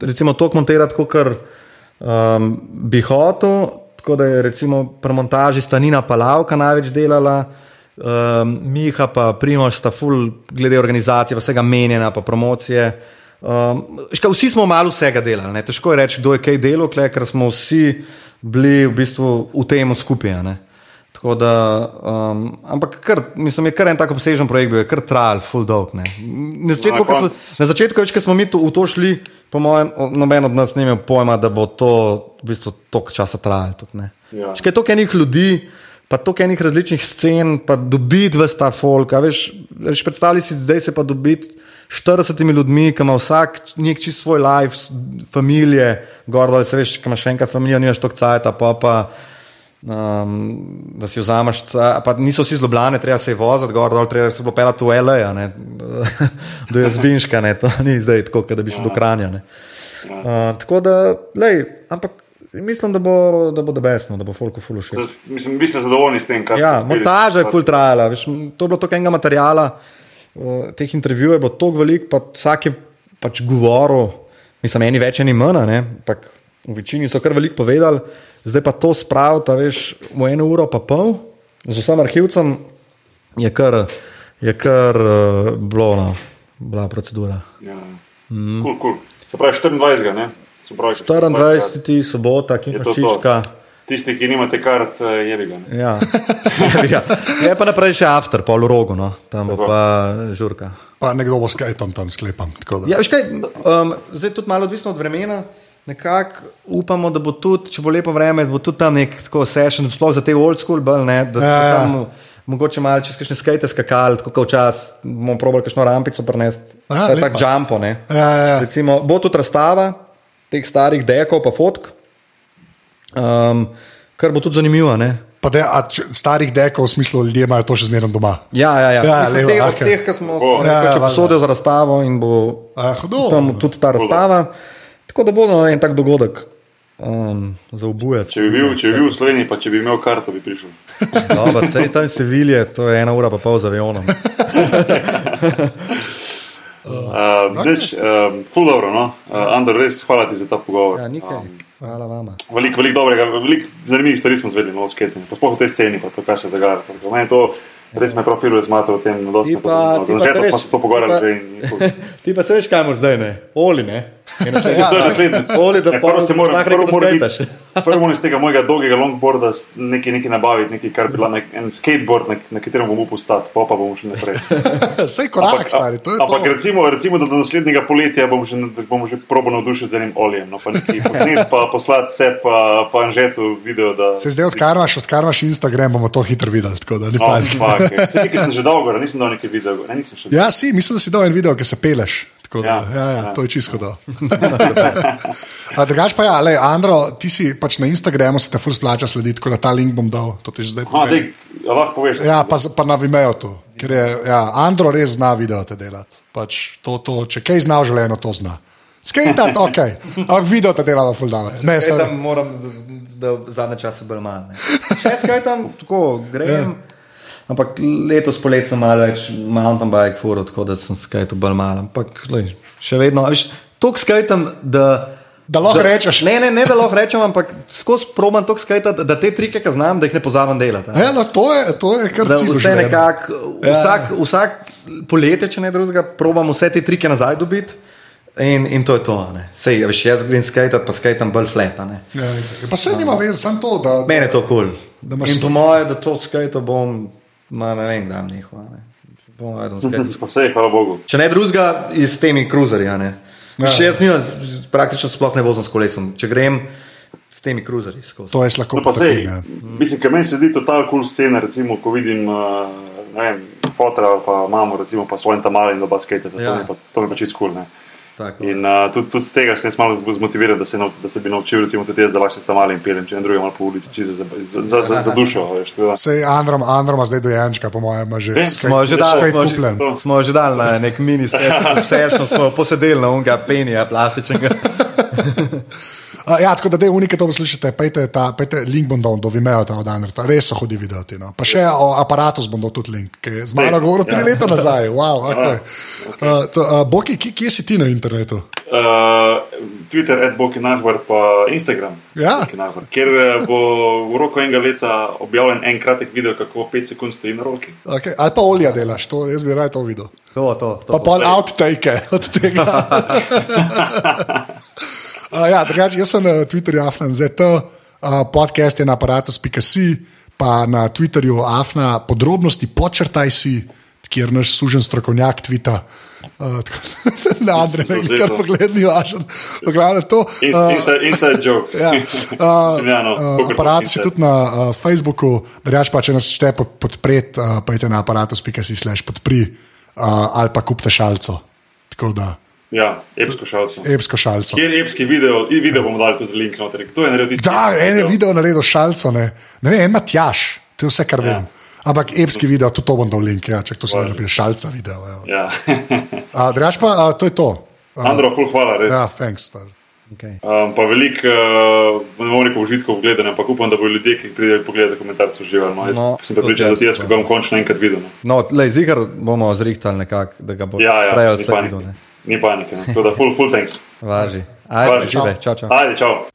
recimo to montirati, kot um, bi hotel. Tako da je recimo pri montaži Stanina Palavka največ delala, um, Miha pa Primož sta full glede organizacije, vsega menjena, pa promocije. Um, ška, vsi smo malo vsega delali, ne? težko je reči, kdo je kaj delal, kle, ker smo vsi bili v bistvu v tem skupaj. Tako da, um, ampak kar, mislim, je kar en tako obsežen projekt, bil je kar trajal, full dolg. Ne. Na začetku, Na ko smo, na začetku več, ko smo mi to, v to šli, po mojem, noben od nas ni imel pojma, da bo to v bistvu toliko časa trajalo. Tudi. Ja. Če je toliko enih ljudi, pa toliko enih različnih scen, pa dobiti v ta folk. Veš, veš, predstavljaj si, zdaj se pa dobiti. 40 ljudmi, ki ima vsak nek čist svoj life, familije, gor dol, se veš, ki imaš še enkrat familijo, nimaš toliko cajt, pa pa. Um, da si vzameš, ca- pa niso vsi zlobljene, treba se je voziti, gor dol, treba se bo pelati v LA, a ne, do Jazbinška, ne, to ni zdaj tako, da bi šel do Kranja. ne. Uh, tako da, lej, ampak mislim, da bo, da bo debesno, da bo folko fulu še. Zdaj, Mislim, vi ste zadovoljni s tem, kar Ja, ste naredili? montaža je full trajala, veš, to je bilo toliko enega materijala, uh, teh intervjujev je bilo toliko velik, pa vsak je pač govoril, mislim, eni več, eni manj, ampak v večini so kar veliko povedali, zdaj pa to spraviti, veš, v eno uro pa pol, z vsem arhivcem je kar, je kar uh, bilo, no, bila procedura. Ja. Mm. Cool, cool. Se pravi, 24. Ne? sem prav, 24. sobota, ki Je čička. Tisti, ki nimate kart, eh, je bi ga. ne. Ja. ja. Je pa naprej še after, pol v rogu, no. tam bo pa žurka. Pa nekdo bo skajtom tam sklepam. tako da. Ja, veš kaj, um, zdaj tudi malo odvisno od vremena. Nekako upamo, da bo tudi, če bo lepo vreme, bo tudi tam nek tako session, sploh za te old school, bolj, ne, da Ja, ja, ja. tam mogoče malo čez kakšne skate skakali, tako kot včasih bomo probali kakšno rampico prenesti. Ja, Ja, tako jumpo, ne. Ja, ja, ja. Recimo, bo tudi razstava teh starih dekov, pa fotk, um, kar bo tudi zanimivo. Ne? Pa de, a, če, starih dekov, v smislu, ljudje imajo to še zmeraj doma. Ja, ja, ja. Ja, Mislim, levo, teh, okay. teh, ki smo O. ja, Ja, ja, ja, posodili za razstavo in bo A, hudo. tam tudi ta razstava. Tako da bo no, en tak dogodek um, za obujati. Če bi, bil, če bi bil v Sloveniji, pa če bi imel karto, bi prišel. Dobro, sej tam Sevilje, to je ena ura pa pol za avionom. Uh, okay. uh, ful dobro, no? uh, Andor, res hvala ti za ta pogovor. Ja, nikaj. Um, Hvala vama. Veliko, veliko dobrega, veliko zanimivih stvari smo zvedeli o skatingu, pa sploh v tej sceni, pa to, kar se dogaja. Meni to res me profiluje, zmate o tem, da se to ful. Ti pa se veš, kaj moraš zdaj, ne? Oli, ne? Naslednje. Oli, da pol prvo se moram, lahko prvo skejtaš. biti- prvo moram iz tega mojega dolgega longboarda nekaj, nekaj nabaviti, nekaj, kar bi bila nek, en skateboard, na, na katerem bom upal stati, pa pa bomo šli naprej. Sej korak, stari, to je ampak to. recimo, recimo, da do naslednjega poletja bomo že, bomo že probo navdušili z enim oljem. No, pa nekaj posnet, pa poslati te, pa, pa Anžetu video, da... Se zdaj, odkar imaš, odkar imaš Instagram, bomo to hitro videli. Tako da ni Oh, okay. Saj nekaj sem že dolgo, nisem dal nekaj video, gor, ne, še. Ja, si, mislim, da si dal en video, ki se peleš. Tako Da, ja, Ja, ja, ja, ja. to je čisto do. Drugač pa ja, le, Andro, ti si pač na Instagramu, se te ful splača slediti, tako da ta link bom dal, to ti že zdaj povem. dej, a lahko poveš. Ja, pa, pa na Vimeo tu, ker je ja, Andro res zna video te delati. Pač to, to, če kaj zna v življenju, to zna. Skejtat, ok, ampak video te dela ful dobro. Ne, tam moram, da zadnje čase bolj malo. ne. Še skaj tam, tako grem. Ampak letos poletje sem malo več mountain bike furo, tako da sem skajtal bolj malo. Ampak lej, še vedno, veš, toliko skajtam, da. Da lahko rečeš. Ne, ne, ne, da lahko rečem, ampak skozi probam toliko skajtati, da te trike, ki znam, da jih ne pozabim delati. Ja, no, to je, to je kar Da cilj. v vse nekako, Ja. vsak, vsak poletje, če ne drugega, probam vse te trike nazaj dobiti. In, in to je to. ne. Sej, veš, jaz grem skajtat, pa skajtam bolj fleta. ne. Ja, pa se nima veze, samo to, da. Mene je to kul. Da Cool. In po mojem, da to skajto bom, ma ne vem, da ne. Skajtal. Pa vse, hvala Bogu. Če ne drugega, iz temi kruzerji. Ja. Še jaz nimam, praktično sploh ne vozim s kolesom. Če grem s temi kruzerji skozi. To je lahko No, sej, ja. mislim, ker meni se zdi to ta kul cool scena, recimo, ko vidim, uh, ne vem, fotra ali pa mamo, recimo, pa svojim tamali in doba skate, to, Ja. je pa- to mi je pa čist kul. Cool, Tako. In uh, tudi, tudi z tega sem malo zmotiviran, da se, nau- da se bi naučil, recimo, tudi jaz, da lahko se s tamali in peljem, če ne drugega malo po ulici, čisto za, za, za, za, za dušo. Veš. Sej Andro, Andro ima zdaj dojenčka, po mojem, že Vem, skate- Smo že dali, smo že, smo že dali na nek mini session, smo posedeli na unga penija plastičnega. Uh, ja, tako da te unike to poslušate, pejte, ta, pejte link bom dal do Vimeo, ta od Andrta, res so hodi videti. No. Pa še o aparatus bom dal tudi link, ki je z mano govoril tri ja. leta nazaj. Wow, okay. uh, to, uh, Boki, kje, kje si ti na internetu? Uh, Twitter, Edboki Nahvar, pa Instagram. Ja. Nahvar, Ker eh, bo v roku enega leta objavljen en kratek video, kako 5 sekund stoji na roki. Okay. Ali pa olja delaš, to, jaz bi raje to videl. To, to, to. Pa pol outtake od tega. uh, ja, drugače, jaz sem na Twitterju Afnan ZT, uh, podcast je na aparatus.si, pa na Twitterju Afna podrobnosti počrtaj si, kjer naš sužen strokovnjak tvita. Uh, na Andrej, ne kar pogledni, važen. Pogledaj to. In, Uh, inside, inside joke. Ja, uh, kakor aparat si tudi na uh, Facebooku, drugač pa če nas šte podpreti, uh, pojdi na aparatus.si slash podpri uh, ali pa kupite šalco. Tako da, Ja, epsko šalco. epsko šalco. Kjer je epski video, video bomo dali tudi link noter. Kdo je naredil Da, en je video? naredil s šalco, ne, ne vem, en Matjaš, to je vse, kar vem. Ampak epski video, tudi to bom dal link, ja, če to se mi napiše, šalca video. evo. Ja. A, Drugač pa, a, to je to. A, Andro, full hvala, res. ja, thanks. Star. Okay. Um, pa veliko, uh, ne bom rekel užitkov gledanja, ampak upam, da bodo ljudje, ki pridejo pogledati komentarce, uživali. No, jaz No, sem pripričan, da tudi jaz, ko ga bom končno enkrat videl. No. No, lej, zigar bomo zrihtali nekako, da ga bo Ja, ja, prej ni odsledil. Ni panike. Tako da, full, full thanks. Važi. Ajde, Važi. žive, čau, čau. Ajde, čau.